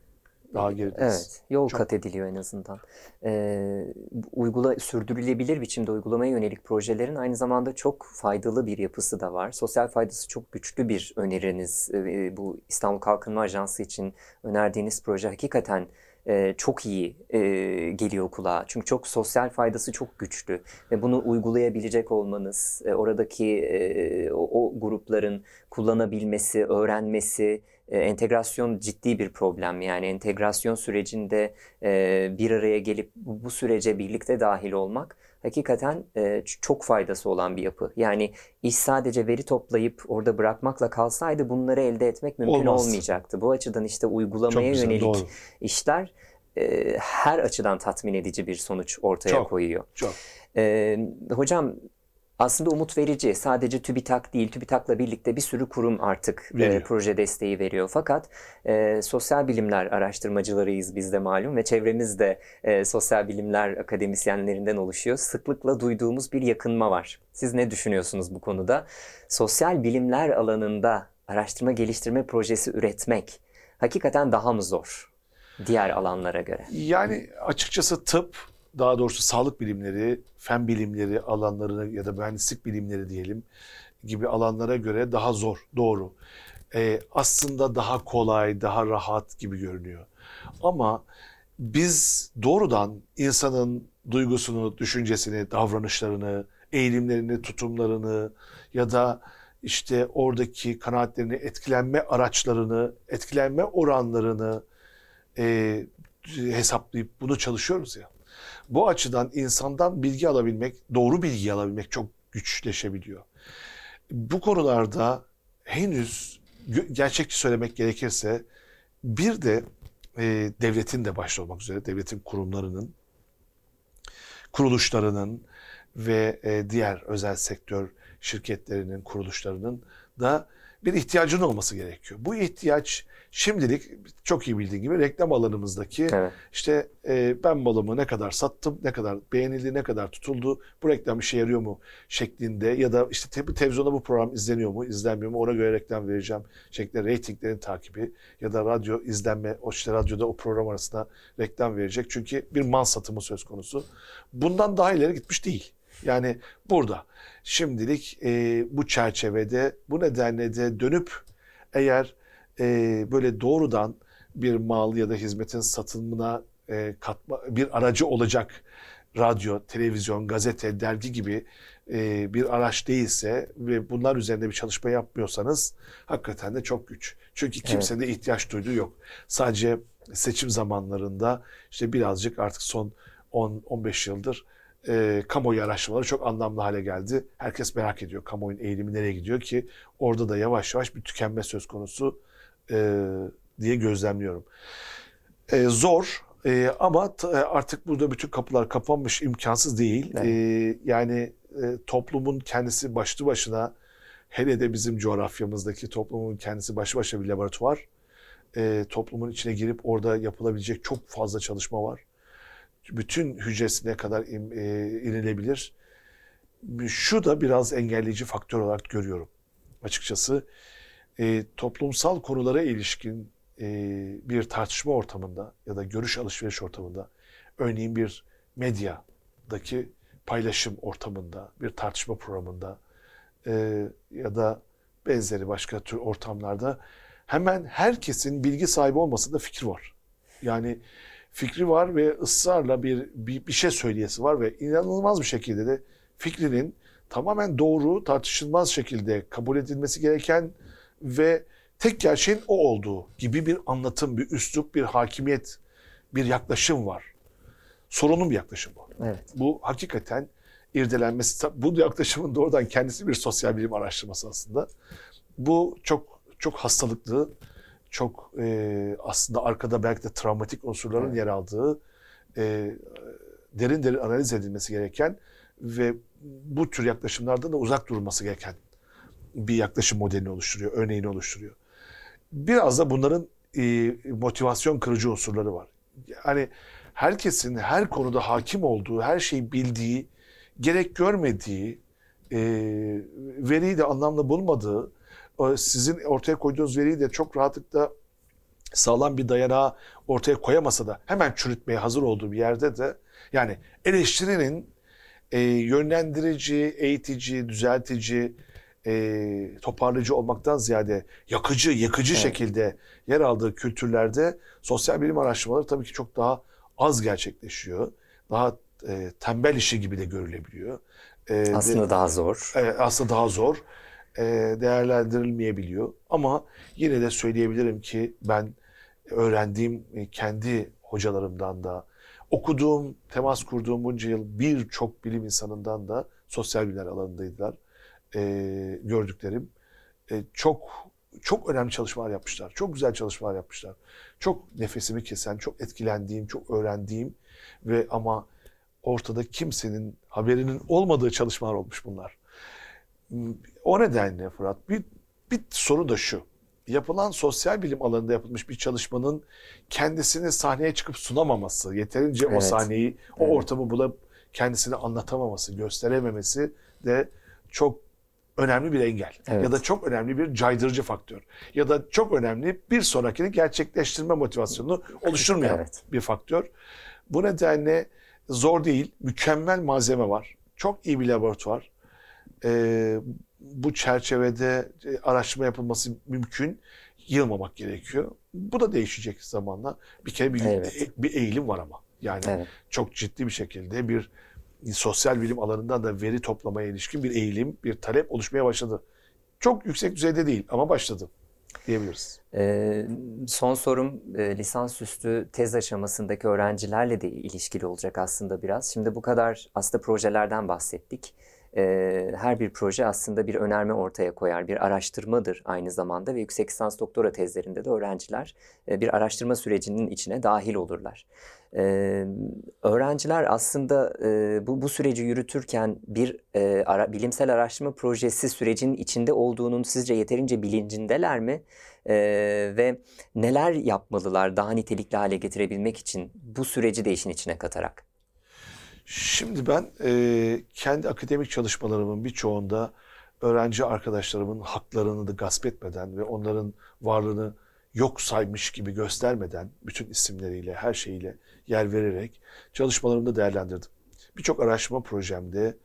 daha gerideyiz. Evet, yol Çok. kat ediliyor en azından. Ee, uygula, sürdürülebilir biçimde uygulamaya yönelik projelerin aynı zamanda çok faydalı bir yapısı da var. Sosyal faydası çok güçlü bir öneriniz. Ee, bu İstanbul Kalkınma Ajansı için önerdiğiniz proje hakikaten e, çok iyi e, geliyor kulağa. Çünkü çok sosyal faydası çok güçlü ve bunu uygulayabilecek olmanız, e, oradaki e, o, o grupların kullanabilmesi, öğrenmesi, e, entegrasyon ciddi bir problem. Yani entegrasyon sürecinde e, bir araya gelip bu, sürece birlikte dahil olmak hakikaten e, çok faydası olan bir yapı. Yani iş sadece veri toplayıp orada bırakmakla kalsaydı bunları elde etmek mümkün Olmaz. olmayacaktı. Bu açıdan işte uygulamaya güzel, yönelik doğru. işler e, her açıdan tatmin edici bir sonuç ortaya Çok. koyuyor. Çok. Ee, hocam aslında umut verici. Sadece TÜBİTAK değil, TÜBİTAK'la birlikte bir sürü kurum artık e, proje desteği veriyor. Fakat e, sosyal bilimler araştırmacılarıyız biz de malum ve çevremiz de e, sosyal bilimler akademisyenlerinden oluşuyor. Sıklıkla duyduğumuz bir yakınma var. Siz ne düşünüyorsunuz bu konuda? Sosyal bilimler alanında araştırma geliştirme projesi üretmek hakikaten daha mı zor diğer alanlara göre? Yani açıkçası tıp, daha doğrusu sağlık bilimleri, fen bilimleri alanlarına ya da mühendislik bilimleri diyelim gibi alanlara göre daha zor, doğru. Ee, aslında daha kolay, daha rahat gibi görünüyor. Ama biz doğrudan insanın duygusunu, düşüncesini, davranışlarını, eğilimlerini, tutumlarını ya da işte oradaki kanaatlerini, etkilenme araçlarını, etkilenme oranlarını e, hesaplayıp bunu çalışıyoruz ya. Bu açıdan insandan bilgi alabilmek, doğru bilgi alabilmek çok güçleşebiliyor. Bu konularda henüz gerçekçi söylemek gerekirse bir de e, devletin de başta olmak üzere devletin kurumlarının, kuruluşlarının ve e, diğer özel sektör şirketlerinin, kuruluşlarının da bir ihtiyacın olması gerekiyor. Bu ihtiyaç şimdilik çok iyi bildiğin gibi reklam alanımızdaki Evet. işte e, ben malımı ne kadar sattım, ne kadar beğenildi, ne kadar tutuldu, bu reklam işe yarıyor mu şeklinde ya da işte te- televizyonda bu program izleniyor mu, izlenmiyor mu ona göre reklam vereceğim şeklinde reytinglerin takibi ya da radyo izlenme, o işte radyoda o program arasında reklam verecek. Çünkü bir mal satımı söz konusu. Bundan daha ileri gitmiş değil. Yani burada şimdilik e, bu çerçevede bu nedenle de dönüp eğer e, böyle doğrudan bir mal ya da hizmetin satımına e, katma bir aracı olacak radyo, televizyon, gazete, dergi gibi e, bir araç değilse ve bunlar üzerinde bir çalışma yapmıyorsanız hakikaten de çok güç. Çünkü kimsenin de ihtiyaç duyduğu yok. Sadece seçim zamanlarında işte birazcık artık son 10-15 yıldır e, kamuoyu araştırmaları çok anlamlı hale geldi. Herkes merak ediyor kamuoyunun eğilimi nereye gidiyor ki orada da yavaş yavaş bir tükenme söz konusu e, diye gözlemliyorum. E, zor e, ama t- artık burada bütün kapılar kapanmış imkansız değil. Evet. E, yani e, toplumun kendisi başlı başına hele de bizim coğrafyamızdaki toplumun kendisi başlı başına bir laboratuvar. E, toplumun içine girip orada yapılabilecek çok fazla çalışma var. Bütün hücresine kadar in- e, inilebilir. Şu da biraz engelleyici faktör olarak görüyorum açıkçası e, toplumsal konulara ilişkin e, bir tartışma ortamında ya da görüş alışveriş ortamında örneğin bir medyadaki paylaşım ortamında bir tartışma programında e, ya da benzeri başka tür ortamlarda hemen herkesin bilgi sahibi olmasında fikir var. Yani fikri var ve ısrarla bir, bir bir şey söyleyesi var ve inanılmaz bir şekilde de fikrinin tamamen doğru, tartışılmaz şekilde kabul edilmesi gereken ve tek gerçeğin o olduğu gibi bir anlatım, bir üslup, bir hakimiyet, bir yaklaşım var. Sorunun bir yaklaşım bu. Evet. Bu hakikaten irdelenmesi, bu yaklaşımın doğrudan kendisi bir sosyal bilim araştırması aslında. Bu çok çok hastalıklı, çok e, aslında arkada belki de travmatik unsurların Evet. yer aldığı, e, derin derin analiz edilmesi gereken ve bu tür yaklaşımlardan da uzak durulması gereken bir yaklaşım modelini oluşturuyor, örneğini oluşturuyor. Biraz da bunların e, motivasyon kırıcı unsurları var. Yani herkesin her konuda hakim olduğu, her şeyi bildiği, gerek görmediği, e, veriyi de anlamlı bulmadığı, o sizin ortaya koyduğunuz veriyi de çok rahatlıkla sağlam bir dayanağı ortaya koyamasa da hemen çürütmeye hazır olduğu bir yerde de yani eleştirinin e, yönlendirici, eğitici, düzeltici, e, toparlayıcı olmaktan ziyade yakıcı, yıkıcı Evet. şekilde yer aldığı kültürlerde sosyal bilim araştırmaları tabii ki çok daha az gerçekleşiyor. Daha e, tembel işi gibi de görülebiliyor. E, de- Aslında daha zor. Evet, aslında daha zor. Ee, değerlendirilmeyebiliyor. Ama yine de söyleyebilirim ki ben öğrendiğim e, kendi hocalarımdan da, okuduğum, temas kurduğum bunca yıl birçok bilim insanından da sosyal bilimler alanındaydılar. Ee, gördüklerim. Ee, çok çok önemli çalışmalar yapmışlar. Çok güzel çalışmalar yapmışlar. Çok nefesimi kesen, çok etkilendiğim, çok öğrendiğim ve ama ortada kimsenin haberinin olmadığı çalışmalar olmuş bunlar. O nedenle Fırat bir, bir soru da şu. Yapılan sosyal bilim alanında yapılmış bir çalışmanın kendisini sahneye çıkıp sunamaması, yeterince o Evet. sahneyi, o Evet. ortamı bulup kendisini anlatamaması, gösterememesi de çok önemli bir engel. Evet. Ya da çok önemli bir caydırıcı faktör. Ya da çok önemli bir sonrakini gerçekleştirme motivasyonunu oluşturmayan Evet. bir faktör. Bu nedenle zor değil, mükemmel malzeme var. Çok iyi bir laboratuvar. Ee, bu çerçevede e, araştırma yapılması mümkün. Yılmamak gerekiyor. Bu da değişecek zamanla. Bir kere bir, Evet. bir eğilim var ama. Yani Evet. çok ciddi bir şekilde bir sosyal bilim alanından da veri toplamaya ilişkin bir eğilim, bir talep oluşmaya başladı. Çok yüksek düzeyde değil ama başladı diyebiliriz. Ee, son sorum e, lisansüstü tez aşamasındaki öğrencilerle de ilişkili olacak aslında biraz. Şimdi bu kadar aslında projelerden bahsettik. Ee, her bir proje aslında bir önerme ortaya koyar, bir araştırmadır aynı zamanda ve yüksek lisans doktora tezlerinde de öğrenciler e, bir araştırma sürecinin içine dahil olurlar. Ee, öğrenciler aslında e, bu, bu süreci yürütürken bir e, ara- bilimsel araştırma projesi sürecinin içinde olduğunun sizce yeterince bilincindeler mi? Ee, ve neler yapmalılar daha nitelikli hale getirebilmek için bu süreci de işin içine katarak? Şimdi ben e, kendi akademik çalışmalarımın birçoğunda öğrenci arkadaşlarımın haklarını da gasp etmeden ve onların varlığını yok saymış gibi göstermeden bütün isimleriyle, her şeyiyle yer vererek çalışmalarımı da değerlendirdim. Birçok araştırma projemde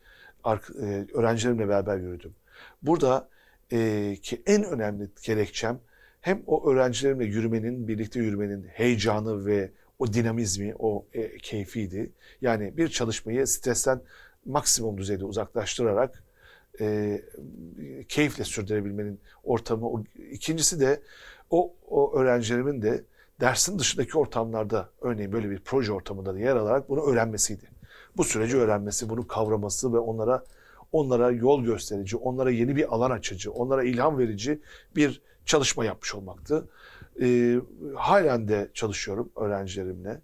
e, öğrencilerimle beraber yürüdüm. Burada e, ki en önemli gerekçem hem o öğrencilerimle yürümenin, birlikte yürümenin heyecanı ve o dinamizmi, o e, keyfiydi. Yani bir çalışmayı stresten maksimum düzeyde uzaklaştırarak e, keyifle sürdürebilmenin ortamı. O, ikincisi de o, o öğrencilerimin de dersin dışındaki ortamlarda örneğin böyle bir proje ortamında da yer alarak bunu öğrenmesiydi. Bu süreci öğrenmesi, bunu kavraması ve onlara onlara yol gösterici, onlara yeni bir alan açıcı, onlara ilham verici bir çalışma yapmış olmaktı. E, halen de çalışıyorum öğrencilerimle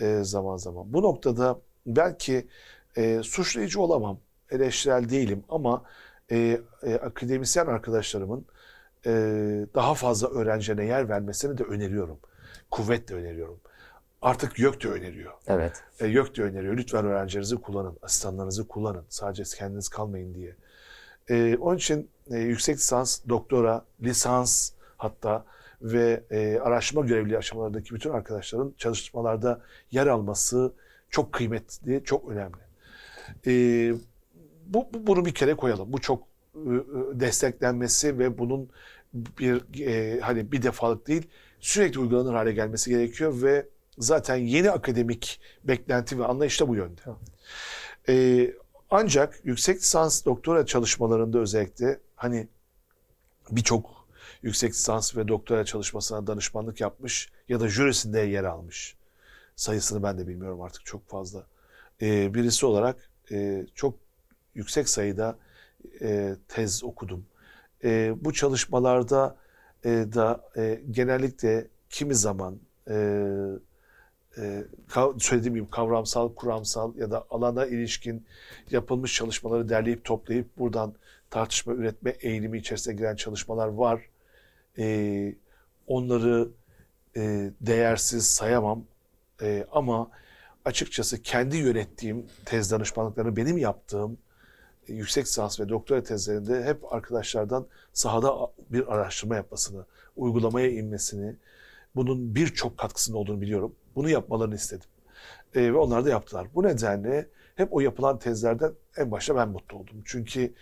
e, zaman zaman. Bu noktada belki e, suçlayıcı olamam, eleştirel değilim ama e, e, akademisyen arkadaşlarımın e, daha fazla öğrencilerine yer vermesini de öneriyorum. Kuvvetle öneriyorum. Artık YÖK de öneriyor. Evet. E, YÖK de öneriyor. Lütfen öğrencilerinizi kullanın, asistanlarınızı kullanın. Sadece kendiniz kalmayın diye. E, onun için e, yüksek lisans, doktora, lisans hatta ve e, araştırma görevli aşamalarındaki bütün arkadaşların çalışmalarda yer alması çok kıymetli, çok önemli. E, bu, bu- bunu bir kere koyalım. Bu çok e, e, desteklenmesi ve bunun bir e, hani bir defalık değil sürekli uygulanır hale gelmesi gerekiyor ve zaten yeni akademik beklenti ve anlayış da bu yönde. E, ancak yüksek lisans doktora çalışmalarında özellikle hani birçok yüksek lisans ve doktora çalışmasına danışmanlık yapmış ya da jürisinde yer almış. Sayısını ben de bilmiyorum artık çok fazla. Ee, birisi olarak e, çok yüksek sayıda e, tez okudum. E, bu çalışmalarda e, da e, genellikle kimi zaman e, e, söylediğim gibi kavramsal, kuramsal ya da alana ilişkin yapılmış çalışmaları derleyip toplayıp buradan tartışma üretme eğilimi içerisine giren çalışmalar var. Ee, onları e, değersiz sayamam Ee, ama açıkçası kendi yönettiğim tez danışmanlıklarını benim yaptığım e, yüksek lisans ve doktora tezlerinde hep arkadaşlardan sahada bir araştırma yapmasını, uygulamaya inmesini bunun birçok katkısının olduğunu biliyorum. Bunu yapmalarını istedim. E, ve onlar da yaptılar. Bu nedenle hep o yapılan tezlerden en başta ben mutlu oldum. Çünkü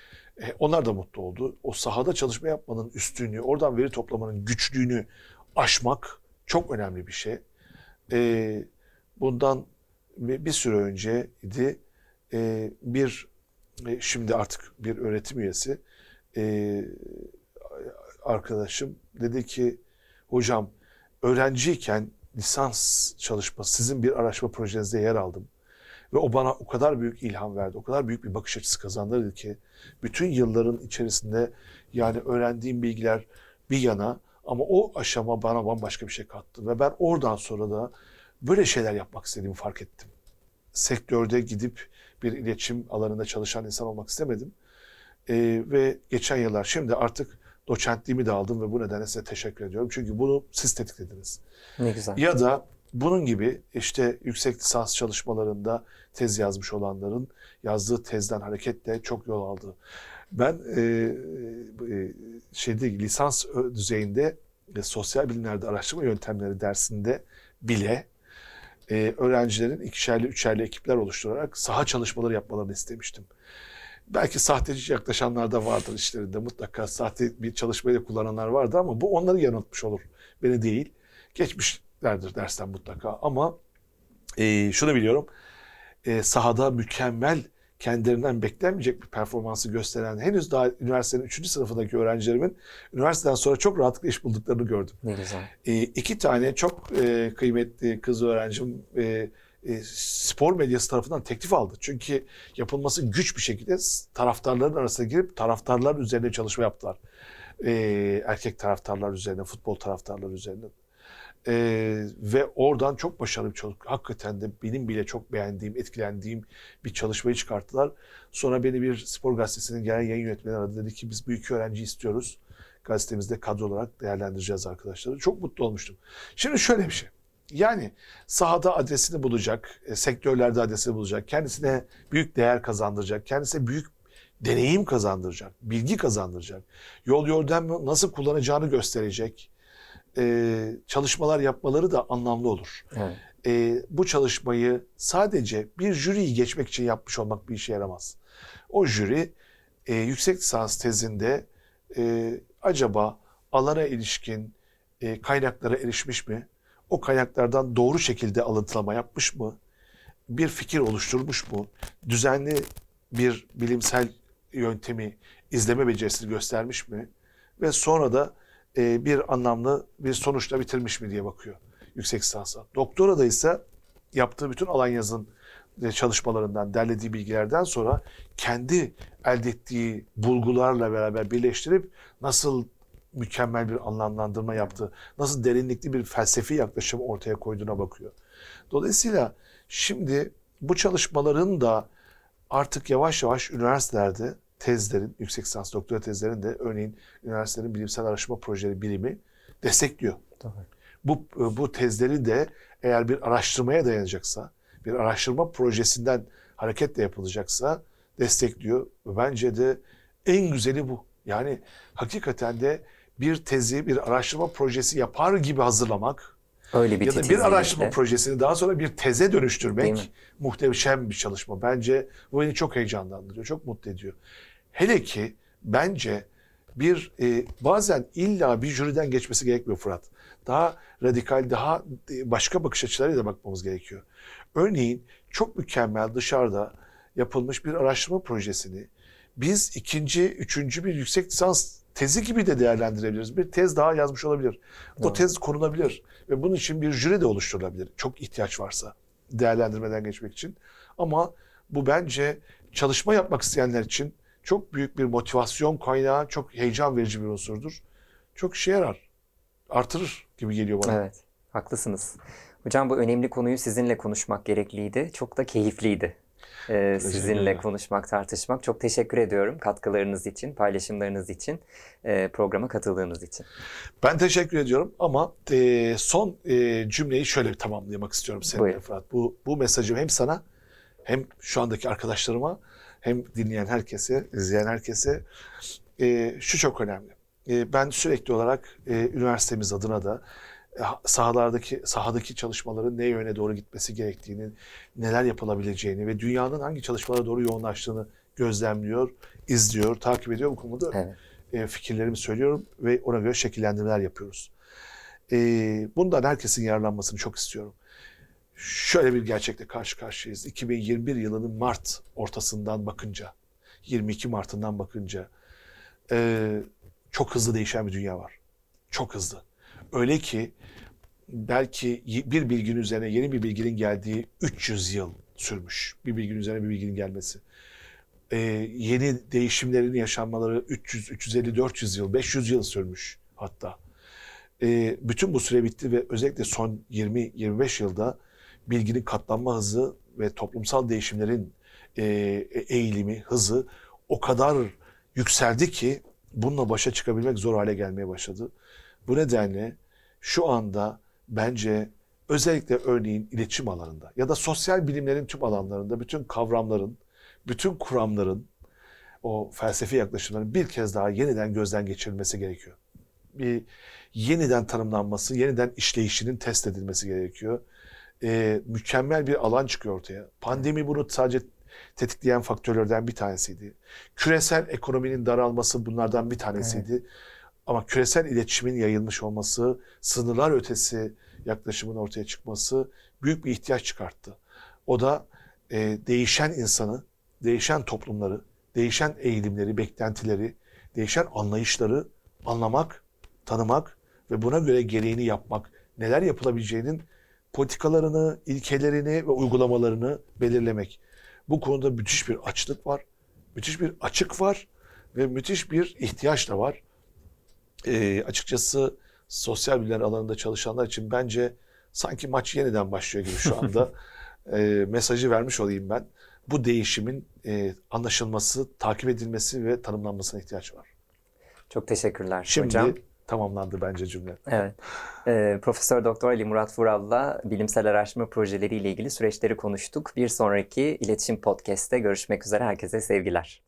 e, onlar da mutlu oldu. O sahada çalışma yapmanın üstünlüğü, oradan veri toplamanın güçlüğünü aşmak çok önemli bir şey. E, bundan bir süre önceydi e, bir e, şimdi artık bir öğretim üyesi e, arkadaşım dedi ki hocam öğrenciyken lisans çalışması sizin bir araştırma projenizde yer aldım. Ve o bana o kadar büyük ilham verdi, o kadar büyük bir bakış açısı kazandırdı ki bütün yılların içerisinde yani öğrendiğim bilgiler bir yana ama o aşama bana bambaşka bir şey kattı. Ve ben oradan sonra da böyle şeyler yapmak istediğimi fark ettim. Sektörde gidip bir iletişim alanında çalışan insan olmak istemedim. Ee, ve geçen yıllar şimdi artık doçentliğimi de aldım ve bu nedenle size teşekkür ediyorum. Çünkü bunu siz tetiklediniz. Ne güzel. Ya da bunun gibi işte yüksek lisans çalışmalarında tez yazmış olanların yazdığı tezden hareketle çok yol aldı. Ben e, e, şeyde lisans ö- düzeyinde e, sosyal bilimlerde araştırma yöntemleri dersinde bile e, öğrencilerin ikişerli üçerli ekipler oluşturarak saha çalışmaları yapmalarını istemiştim. Belki sahteci yaklaşanlar da vardır işlerinde. Mutlaka sahte bir çalışmayı da kullananlar vardır ama bu onları yanıltmış olur. Beni değil. Geçmişlerdir dersten mutlaka ama e, şunu biliyorum. E, sahada mükemmel kendilerinden beklenmeyecek bir performansı gösteren henüz daha üniversitenin 3. sınıfındaki öğrencilerimin üniversiteden sonra çok rahatlıkla iş bulduklarını gördüm. Ne güzel. E, iki tane çok e, kıymetli kız öğrencim e, e, spor medyası tarafından teklif aldı. Çünkü yapılması güç bir şekilde taraftarların arasına girip taraftarlar üzerine çalışma yaptılar. E, erkek taraftarlar üzerine, futbol taraftarları üzerine. E, ve oradan çok başarılı bir çalışma. Hakikaten de benim bile çok beğendiğim, etkilendiğim bir çalışmayı çıkarttılar. Sonra beni bir spor gazetesinin genel yayın yönetmeni aradı. Dedi ki biz bu iki öğrenci istiyoruz. Gazetemizde kadro olarak değerlendireceğiz arkadaşları. Çok mutlu olmuştum. Şimdi şöyle bir şey. Yani sahada adresini bulacak, e, sektörlerde adresini bulacak, kendisine büyük değer kazandıracak, kendisine büyük deneyim kazandıracak, bilgi kazandıracak, yol yordam nasıl kullanacağını gösterecek e, çalışmalar yapmaları da anlamlı olur. Evet. E, bu çalışmayı sadece bir jüriyi geçmek için yapmış olmak bir işe yaramaz. O jüri e, yüksek lisans tezinde e, acaba alana ilişkin e, kaynaklara erişmiş mi? O kaynaklardan doğru şekilde alıntılama yapmış mı? Bir fikir oluşturmuş mu? Düzenli bir bilimsel yöntemi izleme becerisini göstermiş mi? Ve sonra da e, bir anlamlı bir sonuçla bitirmiş mi diye bakıyor yüksek lisansa. Doktora da ise yaptığı bütün alan yazın e, çalışmalarından, derlediği bilgilerden sonra kendi elde ettiği bulgularla beraber birleştirip nasıl mükemmel bir anlamlandırma yaptı, nasıl derinlikli bir felsefi yaklaşım ortaya koyduğuna bakıyor. Dolayısıyla şimdi bu çalışmaların da artık yavaş yavaş üniversitelerde tezlerin, yüksek lisans doktora tezlerin de örneğin üniversitelerin bilimsel araştırma projeleri birimi destekliyor. Doğru. Bu, bu tezleri de eğer bir araştırmaya dayanacaksa, bir araştırma projesinden hareketle yapılacaksa destekliyor. Bence de en güzeli bu. Yani hakikaten de bir tezi, bir araştırma projesi yapar gibi hazırlamak Öyle bir ya da bir araştırma projesini daha sonra bir teze dönüştürmek muhteşem bir çalışma. Bence bu beni çok heyecanlandırıyor, çok mutlu ediyor. Hele ki bence bir e, bazen illa bir jüriden geçmesi gerekmiyor Fırat. Daha radikal, daha e, başka bakış açılarıyla da bakmamız gerekiyor. Örneğin çok mükemmel dışarıda yapılmış bir araştırma projesini biz ikinci, üçüncü bir yüksek lisans tezi gibi de değerlendirebiliriz. Bir tez daha yazmış olabilir. O tez konulabilir ve bunun için bir jüri de oluşturulabilir. Çok ihtiyaç varsa değerlendirmeden geçmek için. Ama bu bence çalışma yapmak isteyenler için çok büyük bir motivasyon kaynağı, çok heyecan verici bir unsurdur. Çok işe yarar. Artırır gibi geliyor bana. Evet, haklısınız. Hocam bu önemli konuyu sizinle konuşmak gerekliydi. Çok da keyifliydi. Ee, sizinle konuşmak, tartışmak. Çok teşekkür ediyorum katkılarınız için, paylaşımlarınız için, e, programa katıldığınız için. Ben teşekkür ediyorum ama e, son e, cümleyi şöyle tamamlamak istiyorum seninle Buyurun. Fırat. Bu, bu mesajım hem sana hem şu andaki arkadaşlarıma hem dinleyen herkese, izleyen herkese e, şu çok önemli. E, ben sürekli olarak e, üniversitemiz adına da sahalardaki sahadaki çalışmaların ne yöne doğru gitmesi gerektiğini, neler yapılabileceğini ve dünyanın hangi çalışmalara doğru yoğunlaştığını gözlemliyor, izliyor, takip ediyor. Bu konuda Evet. e, fikirlerimi söylüyorum ve ona göre şekillendirmeler yapıyoruz. E, bundan herkesin yararlanmasını çok istiyorum. Şöyle bir gerçekle karşı karşıyayız. 2021 yılının Mart ortasından bakınca, 22 Mart'ından bakınca e, çok hızlı değişen bir dünya var. Çok hızlı. Öyle ki belki bir bilginin üzerine yeni bir bilginin geldiği 300 yıl sürmüş. Bir bilginin üzerine bir bilginin gelmesi. Ee, yeni değişimlerin yaşanmaları 300, 350, 400 yıl, 500 yıl sürmüş hatta. Ee, bütün bu süre bitti ve özellikle son 20-25 yılda bilginin katlanma hızı ve toplumsal değişimlerin e, eğilimi, hızı o kadar yükseldi ki bununla başa çıkabilmek zor hale gelmeye başladı. Bu nedenle şu anda bence özellikle örneğin iletişim alanında ya da sosyal bilimlerin tüm alanlarında bütün kavramların, bütün kuramların, o felsefi yaklaşımların bir kez daha yeniden gözden geçirilmesi gerekiyor. Bir yeniden tanımlanması, yeniden işleyişinin test edilmesi gerekiyor. Ee, mükemmel bir alan çıkıyor ortaya. Pandemi bunu sadece tetikleyen faktörlerden bir tanesiydi. Küresel ekonominin daralması bunlardan bir tanesiydi. Ama küresel iletişimin yayılmış olması, sınırlar ötesi yaklaşımın ortaya çıkması büyük bir ihtiyaç çıkarttı. O da e, değişen insanı, değişen toplumları, değişen eğilimleri, beklentileri, değişen anlayışları anlamak, tanımak ve buna göre gereğini yapmak, neler yapılabileceğinin politikalarını, ilkelerini ve uygulamalarını belirlemek. Bu konuda müthiş bir açlık var, müthiş bir açık var ve müthiş bir ihtiyaç da var. E, açıkçası sosyal bilimler alanında çalışanlar için bence sanki maç yeniden başlıyor gibi şu anda e, mesajı vermiş olayım ben. Bu değişimin e, anlaşılması, takip edilmesi ve tanımlanmasına ihtiyaç var. Çok teşekkürler Şimdi hocam. Tamamlandı bence cümle. Evet. Ee, Profesör Doktor Ali Murat Vural'la bilimsel araştırma projeleriyle ilgili süreçleri konuştuk. Bir sonraki iletişim podcast'te görüşmek üzere. Herkese sevgiler.